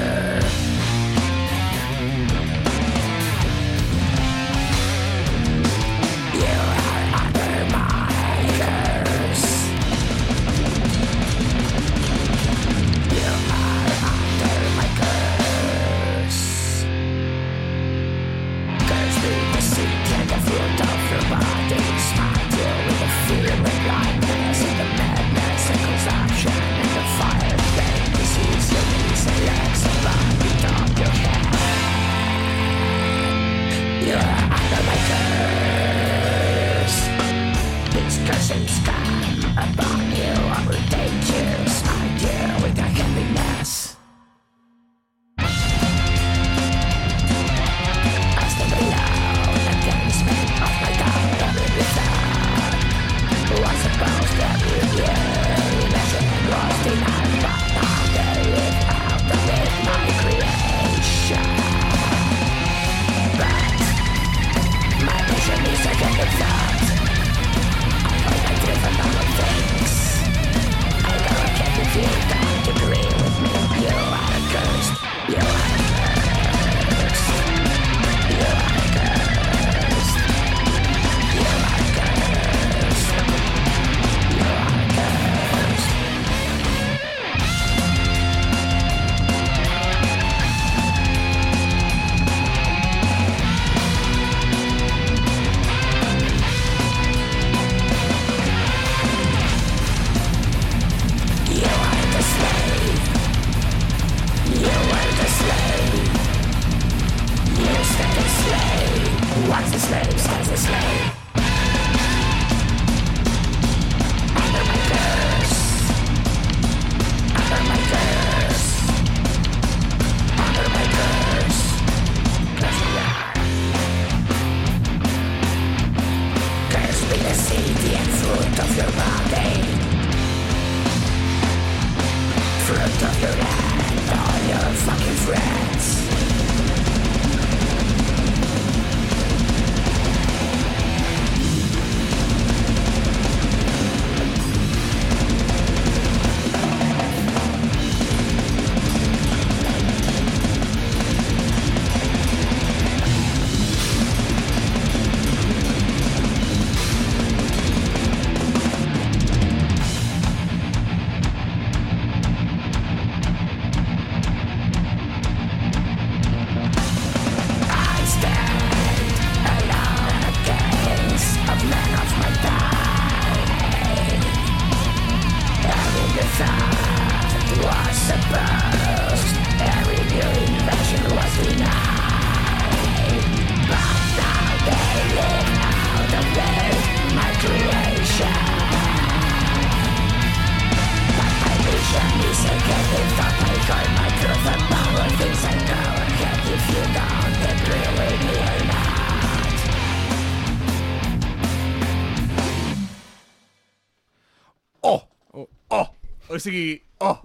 sigui, oh,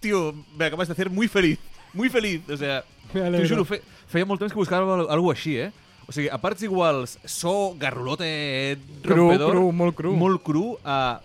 tío, me acabas de hacer muy feliz. Muy feliz. O sea, t'ho juro, fe, feia molt temps que buscava al- algo així, eh? O sigui, a parts iguals, so garrulote Cru, rompedor, cru, molt cru. molt cru, uh,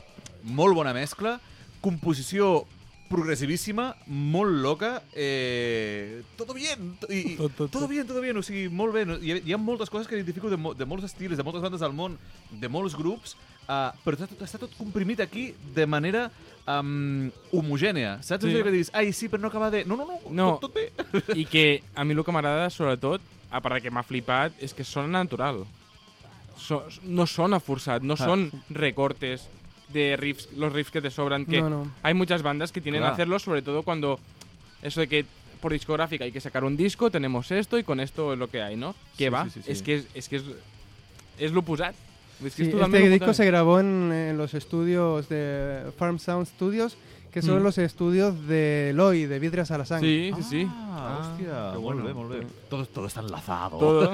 molt bona mescla, composició progressivíssima, molt loca, eh, todo bien, i, Tot, tot, todo tot. bien, todo bien, o sigui, molt bé. No? Hi, ha, hi ha moltes coses que identifico de, mo de molts estils, de moltes bandes del món, de molts grups, uh, però està tot, està tot comprimit aquí de manera um, homogènea. Saps? Sí. Sí. que dius, ai, sí, però no acaba de... No, no, no, No. Tot, tot bé. I que a mi el que m'agrada, sobretot, a part de que m'ha flipat, és que sona natural. So, no sona forçat, no Ah. són recortes de riffs, los riffs que te sobran, que No, no. hay muchas bandas que tienen Claro. que hacerlo, sobre todo cuando eso de que por discográfica hay que sacar un disco, tenemos esto y con esto es lo que hay, ¿no? ¿Qué Sí, va? sí, sí, sí. Es que es, es que es, es l'oposat. Que Sí, este disco se grabó en, en los estudios de Farm Sound Studios, que son Mm. los estudios de Eloy, de Vidria Salazán. Sí, sí, sí. Ah, bueno. bé, molt bé. Todo, todo está enlazado. Todo.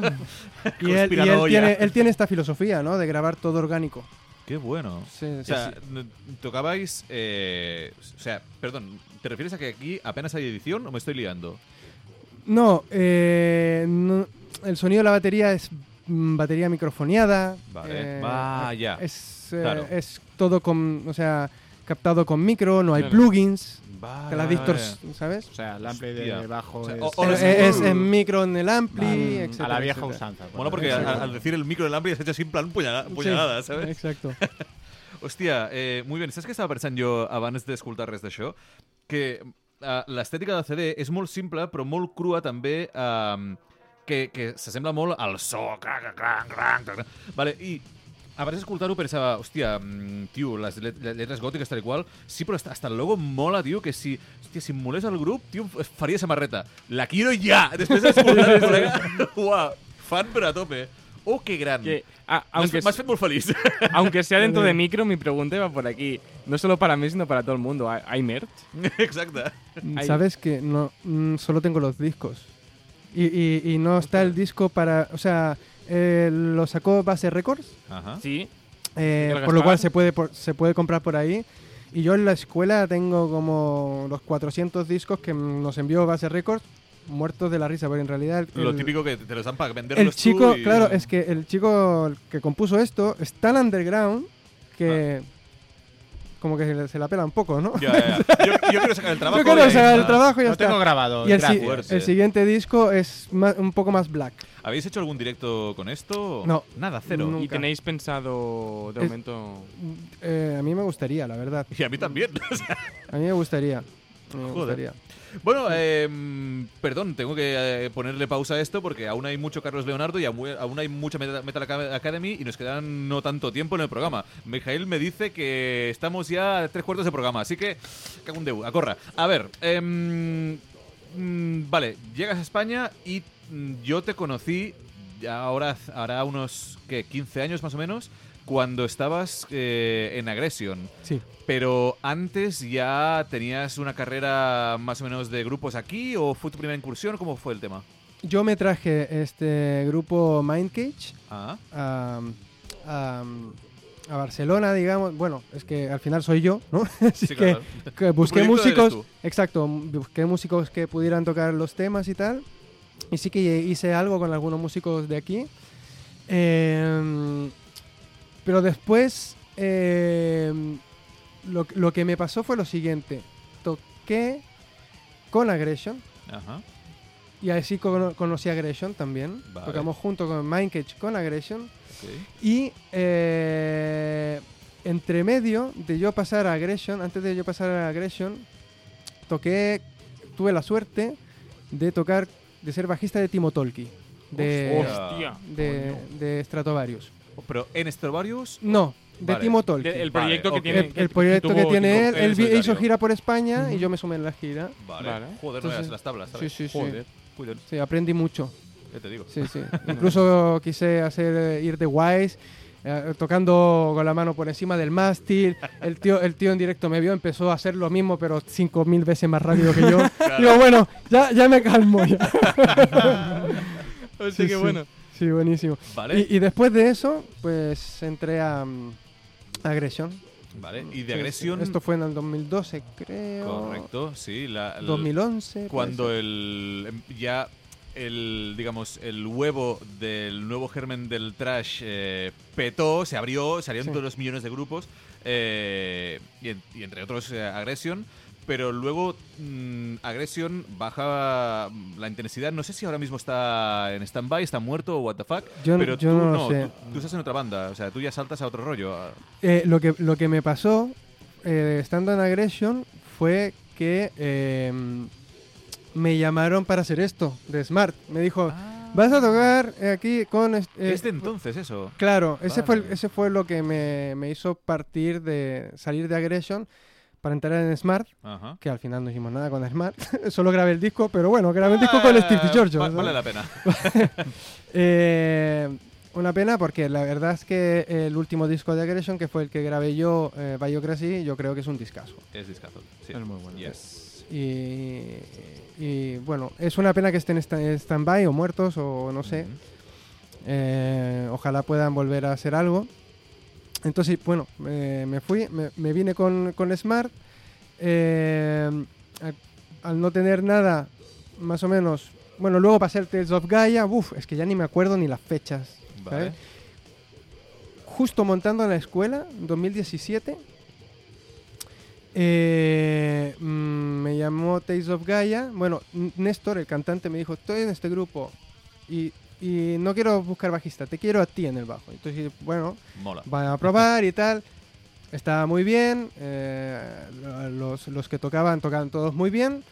Y él, y él tiene, él tiene esta filosofía, ¿no? De grabar todo orgánico. Qué bueno. Sí, O sea, sí. tocabais... eh, o sea, perdón, ¿te refieres a que aquí apenas hay edición o me estoy liando? No, eh, no, el sonido de la batería es batería microfoneada. Vale. eh, Vaya. Es, eh, Claro. es todo con, o sea, captado con micro, no hay Claro. plugins, Vale, que la Distors, ¿sabes? O sea, el ampli de bajo O sea, es, o- o Eh, es, en micro en el ampli, Vale. etcétera, a la vieja etcétera. usanza. por Bueno, porque al, al decir el micro del hambre has hecho así en plan puñala- puñalada, Sí, ¿sabes? Exacto. Hòstia, eh, muy bien. Saps què estava pensant jo abans d'escoltar res d'això? Que uh, l'estètica del CD és molt simple, però molt crua també, um, que, que s'assembla molt al so, crac, crac, crac, crac. Vale, i abans d'escoltar-ho pensava, hòstia, mm, tio, les let- lletres gòtiques tal i qual, sí, però hasta, hasta el logo mola, tio, que si, hòstia, si em molés el grup, tio, f- faria samarreta. La quiero ja! Després d'escoltar el col·lega, uah, fan per a tope. Oh, que gran. Que, ah, aunque, fet molt feliç. aunque sea dentro de micro, mi pregunta va por aquí. No solo para mí, sino para todo el mundo. ¿Hay, merch? Exacte. Ahí. Sabes que no mm, solo tengo los discos. Y, y- y no está el disco para. O sea, eh, lo sacó Base Records, Ajá. Sí. eh, ¿El por lo cual se puede, por- se puede comprar por ahí. Y yo en la escuela tengo como los 400 discos que nos envió Base Records, muertos de la risa, porque en realidad. el- Lo típico que te los dan para venderlos El chico, tú y- claro, es que el chico que compuso esto es tan underground que. Como que se, la pela un poco, ¿no? Ya, ya, ya. Yo, yo quiero sacar el trabajo. Yo quiero sacar el trabajo y ya está. tengo grabado. Y el, si- siguiente disco es ma- un poco más black. ¿Habéis hecho algún directo con esto? No. Nada, cero. No. ¿Y tenéis pensado de Es- momento...? Eh, a mí me gustaría, la verdad. Y a mí también. A mí me gustaría. Me Joder. bueno, eh, perdón, tengo que eh, ponerle pausa a esto porque aún hay mucho Carlos Leonardo y aún hay mucha Metal Metal Aca- Academy y nos quedan no tanto tiempo en el programa. Mijail me dice que estamos ya a tres cuartos de programa, así que cago un deu, a corra. A ver, em, mm, vale, llegas a España y mm, yo te conocí ahora hará unos ¿qué? 15 años más o menos cuando estabas eh, en Aggression. Sí. Pero antes ya tenías una carrera más o menos de grupos aquí o fue tu primera incursión? ¿Cómo fue el tema? Yo me traje este grupo Mindcage Ah, a, a, a Barcelona, digamos. Bueno, es que al final soy yo, ¿no? Así sí, que, claro. que busqué músicos. Exacto, busqué músicos que pudieran tocar los temas y tal. Y sí que hice algo con algunos músicos de aquí. Eh, pero después eh, lo, lo que me pasó fue lo siguiente. Toqué con Aggression. Ajá. Y así cono- conocí a Aggression también. Vale. Tocamos junto con Mindcage con Aggression. Y eh, entre medio de yo pasar a Aggression, antes de yo pasar a Aggression, toqué, tuve la suerte de tocar, de ser bajista de Timo Tolki, de, ¡Hostia! de, de Stratovarius. Pero en Stradivarius No, de Vale. Timo Tolki. De- el Vale, proyecto ok. que tiene... el, el proyecto que tiene él, él solitario. hizo gira por España y Ujú. yo me sumé en la gira. Vale. Vale. Joder, no Entonces- veas las tablas, Sí, ¿sabes? sí, sí. Joder. Cuidado, Sí, aprendí mucho. ya te digo. Sí, sí. Incluso quise hacer eh, ir de Wise. eh, tocando con la mano por encima del mástil. El tío, el tío en directo me vio, empezó a hacer lo mismo, pero 5.000 veces más rápido que yo. Digo, bueno, ya, ya me calmo. Ya. Hostia, Sí, sí. bueno. Sí, buenísimo. Vale. Y, y después de eso, pues entré a mm, Aggression. Vale. Y Sí, de sí. agresión. Esto fue en el 2012, creo. Correcto, sí. La, el- 2011. puede Cuando el em, ya el, digamos, el huevo del nuevo germen del trash eh, petó, se abrió, salieron Sí. todos los millones de grupos, eh, y, en- y entre otros eh, Aggression, pero luego mm, Aggression baja la intensidad, no sé si ahora mismo está en stand-by, está muerto o what the fuck, Yo- pero yo tú no lo sé. Tú, tú estás en otra banda, o sea, tú ya saltas a otro rollo. Eh, lo, que, lo que me pasó eh, estando en Aggression fue que eh, me llamaron para hacer esto de Smart. Me dijo, vas a tocar aquí con... eh, Es de entonces eso. Claro, ese, fue, Vale. ese fue lo que me, me hizo partir de salir de Aggression para entrar en Smart, Ajá. que al final no hicimos nada con Smart. Solo grabé el disco, pero bueno, grabé el disco con Steve Giorgio. Ah, Va- vale la pena. Eh, una pena porque la verdad es que el último disco de Aggression, que fue el que grabé yo, eh, Biocracy, yo creo que es un discazo. Es discazo. Sí. Es muy bueno. Yes. Y, y, bueno, es una pena que estén en sta- en stand-by o muertos o no sé. Eh, ojalá puedan volver a hacer algo. Entonces, bueno, eh, me fui, me, me vine con, con Smart. Eh, a- al no tener nada, más o menos. Bueno, luego pasé el Tales of Gaia. Uf, es que ya ni me acuerdo ni las fechas. Vale. ¿sabes? Justo montando en la escuela, en 2017. eh, mm, me llamó Tales of Gaia. Bueno, N- Néstor, el cantante, me dijo: Estoy en este grupo y, y no quiero buscar bajista, te quiero a ti en el bajo. Entonces, bueno, Mola. van a probar y tal. Estaba muy bien. eh, los, los que tocaban, tocaban todos muy bien.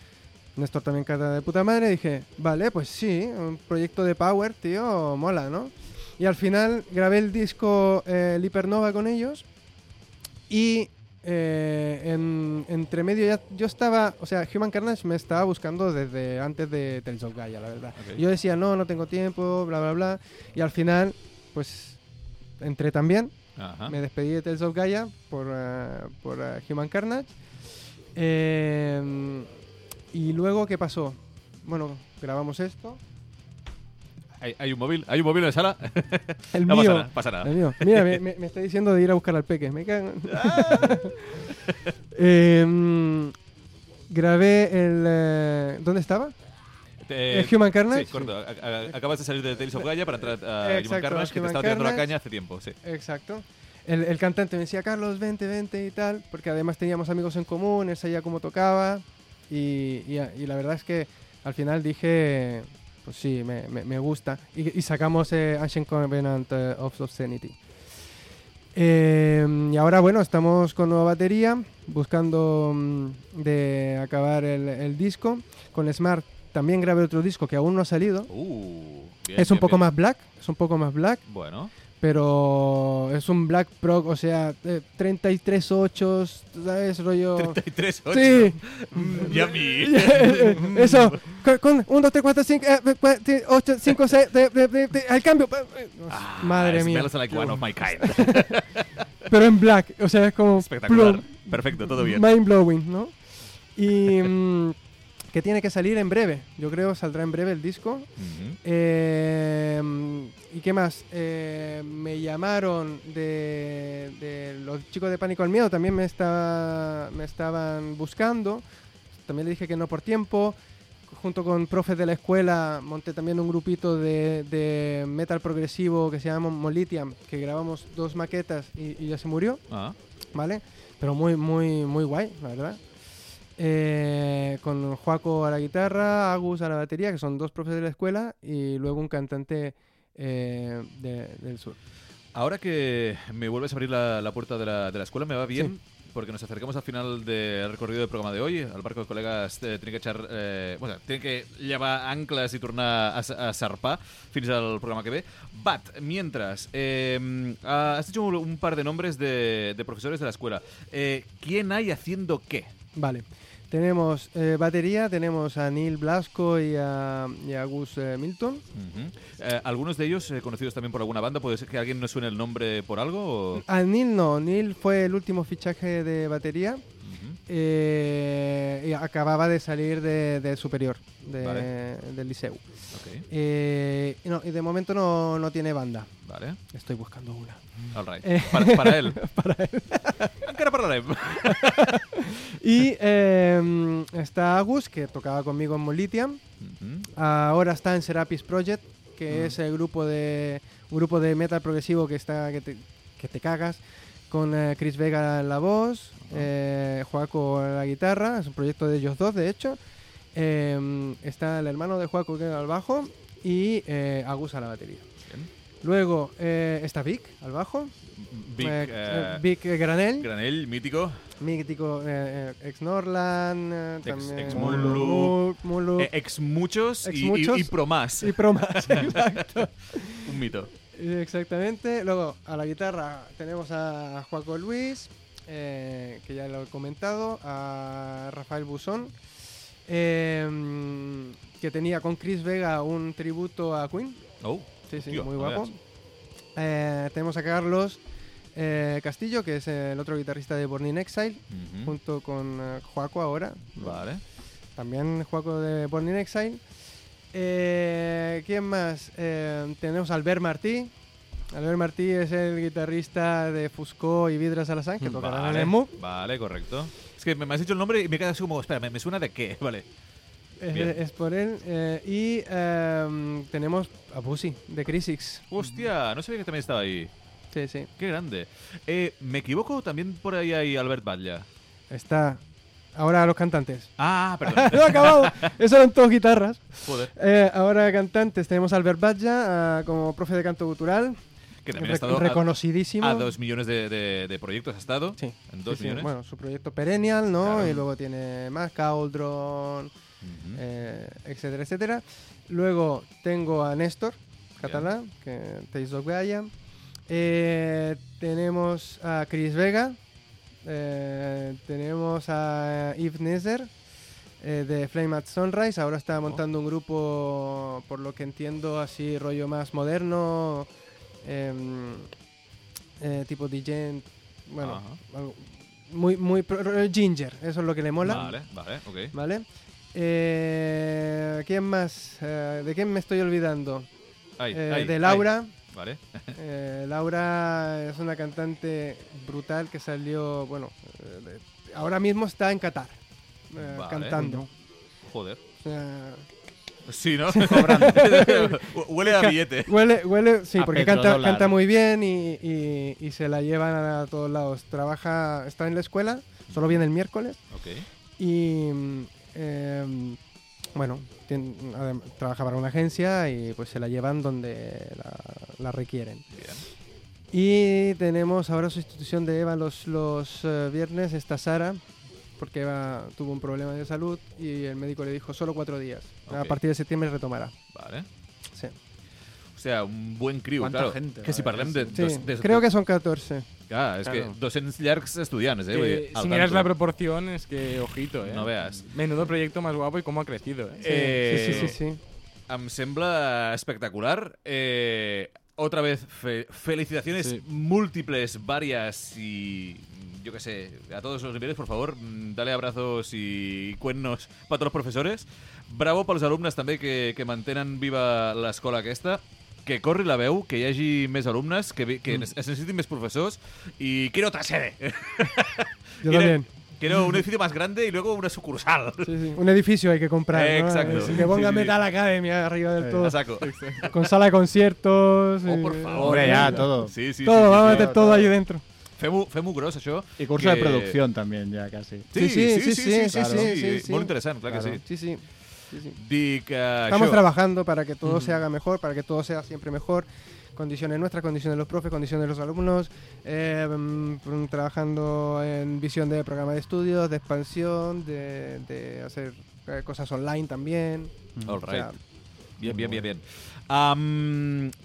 Néstor también canta de puta madre. Dije, vale, pues sí, un proyecto de Power, tío, mola, ¿no? Y al final grabé el disco eh, el Hypernova con ellos. Y eh, en- entre medio ya yo estaba, o sea, Human Carnage me estaba buscando desde antes de Tales of Gaia, la verdad. Yo decía, no, no tengo tiempo, bla, bla, bla. Y al final, pues, entré también. Ajá. Me despedí de Tales of Gaia por, eh, por eh, Human Carnage. Eh, y luego, ¿qué pasó? Bueno, grabamos esto. Hay, hay un móvil, hay un móvil en la sala. El no mío. pasa nada, pasa nada. El mío. Mira, me, está diciendo de ir a buscar al peque. Me cago. Em, grabé el... eh, ¿Dónde estaba? Eh, ¿El Human Carnage? Sí, correcto. A- Acabas de salir de Tales of Gaia para entrar a Human Exacto, Carnage, que te Human estaba tirando la caña hace tiempo. Sí. Exacto. El, el cantante me decía, Carlos, vente, vente y tal, porque además teníamos amigos en común, él sabía cómo tocaba y, y- y la verdad es que al final dije, pues sí, me, me- me gusta y, y sacamos eh, Ancient Covenant eh, of Obscenity. Eh, y ahora, bueno, estamos con nueva batería, buscando mm, de acabar el, el disco. Con Smart también grabé otro disco que aún no ha salido. Uh, bien, es un bien, poco bien. más black, es un poco más black Bueno, pero es un Black Prog, o sea, eh, 33 8, ¿sabes? Rollo... 33, 8. Sí, Mm, eso, con, con 1, 2, 3, 4, 5, 8, 5, 6, al cambio. Ah, Madre mía. Smells like one of my kind. Pero en black, o sea, es como... Espectacular. plum, Perfecto, todo bien. Mind blowing, ¿no? Y mm, que tiene que salir en breve, yo creo saldrá en breve el disco. Ujú. Eh, ¿Y qué más? Eh, me llamaron de, de los chicos de Pánico al Miedo, también me, estaba, me estaban buscando. También le dije que no por tiempo. Junto con profes de la escuela monté también un grupito de, de metal progresivo que se llama Molitiam, que grabamos dos maquetas y, y ya se murió, Ah, ¿vale? Pero muy, muy, muy guay, la verdad. Eh, con Joaco a la guitarra, Agus a la batería, que son dos profes de la escuela, y luego un cantante eh, de- del sur. Ahora que me vuelves a abrir la, la puerta de la, de la escuela, me va bien. Porque nos acercamos al final del recorrido del programa de hoy. El barco de col·legues eh, tiene que echar... Eh, bueno, tiene que llevar anclas i tornar a, a zarpar fins al programa que ve. Bat, mientras, eh, has dicho un par de nombres de, de profesores de la escuela. Eh, ¿Quién hay haciendo qué? Vale. Tenemos eh, batería, tenemos a Neil Blasco y a, y a Gus eh, Milton. Ujú. Eh, ¿Algunos de ellos eh, conocidos también por alguna banda? ¿Puede ser que alguien no suene el nombre por algo? o- A Neil no, Neil fue el último fichaje de batería. Ujú. eh, y acababa de salir de, de superior, de- Vale. del liceu. Ok, Eh, y no, y de momento no, no tiene banda. vale. Estoy buscando una. All right. Para, para él. Para él. Encara parlarem. Y eh, está Agus, que tocaba conmigo en Molitiam. Ahora está en Serapis Project, que Mm. es el grupo de un grupo de metal progresivo que está que te, que te cagas con eh, Chris Vega en la voz, eh, Joaco en la guitarra, es un proyecto de ellos dos de hecho. Eh, está el hermano de Joaco que era al bajo y eh, Agus a la batería. Luego eh, está Vic al bajo, Vic, eh, eh, Vic Granell, Granell, mítico. mítico ex Norland, Ex- también ex Mulu, ex muchos, Ex y, y- muchos. y pro más. y pro más, exacto. Un mito. Exactamente. Luego a la guitarra tenemos a Juaco Luis, eh, que ya lo he comentado, a Rafael Busón, eh, que tenía con Chris Vega un tributo a Queen. Oh, Sí, sí, muy guapo. Eh, tenemos a Carlos eh, Castillo, que es el otro guitarrista de Born in Exile, junto con eh, Joaco ahora. Vale. También Juaco de Born in Exile. Eh, ¿Quién más? Tenemos a Albert Martí. Albert Martí es el guitarrista de Fusco y Vidra Salazán, que tocarán en Vale, el MOOC. vale, correcto. Es que me has dicho el nombre y me quedas así como, espera, ¿me, me suena de qué? Vale. Es, es por él. Eh, y em, tenemos a Pussy, de Crisix. Hostia, no sabía que también estaba ahí. Sí, sí. Qué grande. Eh, ¿Me equivoco? También por ahí hay Albert Batlla. Está. Ahora los cantantes. Ah, perdón. no acabado. Eso eran todos guitarras. Joder. Eh, ahora cantantes tenemos a Albert Badja ah, como profe de canto gutural. Que también ha Re- estado a, reconocidísimo. a dos millones de, de- de proyectos. ¿Ha estado? Sí. En dos Sí, sí. millones. Bueno, su proyecto Perennial, ¿no? Claro. Y luego tiene más Cauldron, Ujú. eh, etcétera, etcétera. Luego tengo a Néstor, catalán, que Taste of Gaia. Eh, tenemos a Chris Vega. eh, tenemos a Yves Nezer eh, de Flame at Sunrise. Ahora está montando un grupo, por lo que entiendo, así rollo más moderno. em, tipo DJ. Bueno, algo muy, muy pro- ro- ginger, eso es lo que le mola. Vale, vale, ok. ¿Vale? Eh, ¿Quién más? Eh, ¿De quién me estoy olvidando? Ay, Eh, ay, de ay. Laura. Vale. Eh, Laura es una cantante brutal que salió, bueno, eh, ahora mismo está en Qatar eh, Vale. cantando. Joder. Sí, ¿no? Huele a billete. huele, huele, sí, A porque canta, canta muy bien y, y- y se la llevan a todos lados. Trabaja, está en la escuela, solo viene el miércoles. Ok. Y em, bueno, tien- adem- trabaja para una agencia y pues se la llevan donde la, la requieren. Bien. Y tenemos ahora sustitución de Eva los, los eh, viernes, está Sara, porque Eva tuvo un problema de salud y el médico le dijo solo cuatro días. A partir de septiembre retomará. Vale. Sí. O sea, un buen criu, Quanta claro. gente, que si vale, parlem de... Sí, dos- de- creo que son 14. Clar, és Claro. que 200 llargs estudiants, eh? Al si miras la proporción, es que ojito, ¿eh? No veas. Menudo proyecto más guapo y cómo ha crecido, ¿eh? Sí, Eh, sí, sí, sí, sí. Em sembla espectacular. Eh, otra vez, fe- felicitaciones Sí. múltiples, varias y yo qué sé, a todos los niveles, por favor, mm, dale abrazos i cuennos per tots els professores. Bravo pels alumnes també que, que mantenen viva l'escola aquesta que corri la veu, que hi hagi més alumnes, que, vi- que mm. es necessitin més professors i quiero otra sede. Yo Quiero- también. Quiero un edificio más grande y luego una sucursal. Sí, sí. Un edificio hay que comprar. ¿no? Exacto. Eh, Que ponga Sí, sí. Metal Academy arriba del todo. A saco. Con sala de conciertos. Oh, y- por favor. Hombre, ya, todo. Sí, sí, todo, sí, va a meter todo ahí dentro. Fem-ho fem gros, això. Y curso que- de producción también, ya casi. Sí, sí, sí, sí, sí, sí, sí, sí, sí. Molt interessant, clar Claro. que sí. Sí, sí. sí, sí. Eh, Estamos trabajando para que todo se haga mejor, para que todo sea siempre mejor. Condiciones nuestras, condiciones de los profes, condiciones de los alumnos. eh, mm, trabajando en visión de programa de estudios, de expansión, de, de hacer eh, cosas online también. All O right. sea, Bien, bien, bien, bien.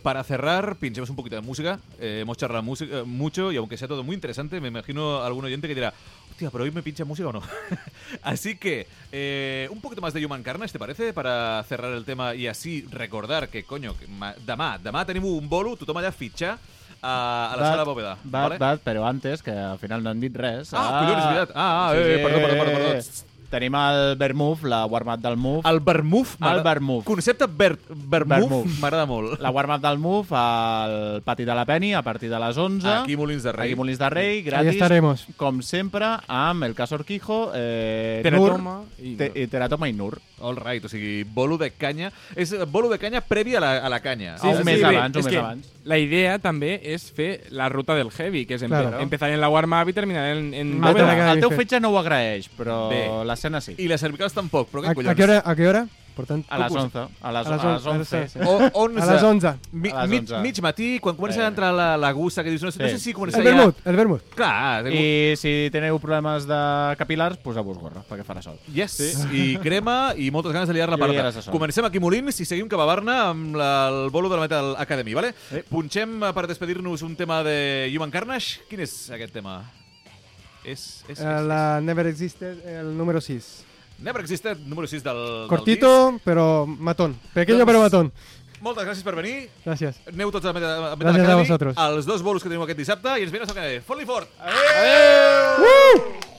Para cerrar, pinchemos un poquito de música. Eh, hemos charlado música, mucho y aunque sea todo muy interesante, me imagino algún oyente que dirá, hostia, pero hoy me pincha música o no. así que, eh, un poquito más de Human Carnage, ¿te parece? Para cerrar el tema y así recordar que, coño, que demà, demà tenim un bolo, tothom allà fitxar a, a la Bat- sala bóveda. Bat, vale? bat, pero antes, que al final no han dit res. Ah, collons, és veritat. Ah, ah, Sí, eh, sí, perdó, perdó, perdó, eh, perdó. Tenim el Vermouth, la warm-up del Move. El vermouth. El vermouth. Concepte ver, vermouth Vermouth. m'agrada molt. La warm-up del Move al Pati de la Penny a partir de les 11. Aquí Molins de Rei. Aquí Molins de Rei, Ahí gratis. estaremos. Com sempre, amb el cas Orquijo, eh, Nur, Teratoma i... te, i Teratoma i Nur. All right, o sigui, bolo de canya. És eh, bolo de canya previ a la, a la canya. Sí, un mes bé, abans, un mes abans. La idea també és fer la ruta del heavy, que és empe Claro. empezar en la warm-up i terminar en, en bóveda. Academy El teu fetge no ho agraeix, però Bé. L'escena sí. I les cervicals tampoc, però ¿A, què collons? a qué hora? ¿A qué hora? Por tanto, A les com us- 11. A les, A les a les 11. 11, sí. O, 11. a las 11. Mi, A les mig, 11. mig matí, quan comença Eh. a entrar la, la gussa, que dius, no, sé- no Sí. sé si comença El ja... vermut, el vermut. Clar, I... I si teniu problemes de capilars, poseu-vos gorra, perquè farà sol. Yes, sí. i crema i moltes ganes de liar la ja parda. les. Comencem aquí a Molins i seguim cap a Barna amb la, el bolo de la Metal Academy, vale? Sí. Punxem eh, per despedir-nos un tema de Human Carnage. Quin és aquest tema? És, és, és, Eh, la Never Existed, el número 6. és. Never Existed, número 6 del, del disc. Cortito, pero matón. Pequeño, Doncs- pero matón. Moltes gràcies per venir. Gracias. Aneu tots a Metal, a Metal Gràcies a vosaltres. als dos bolos que teniu aquest dissabte i ens veiem la setmana que ve. Fot-li fort! ¡Woo!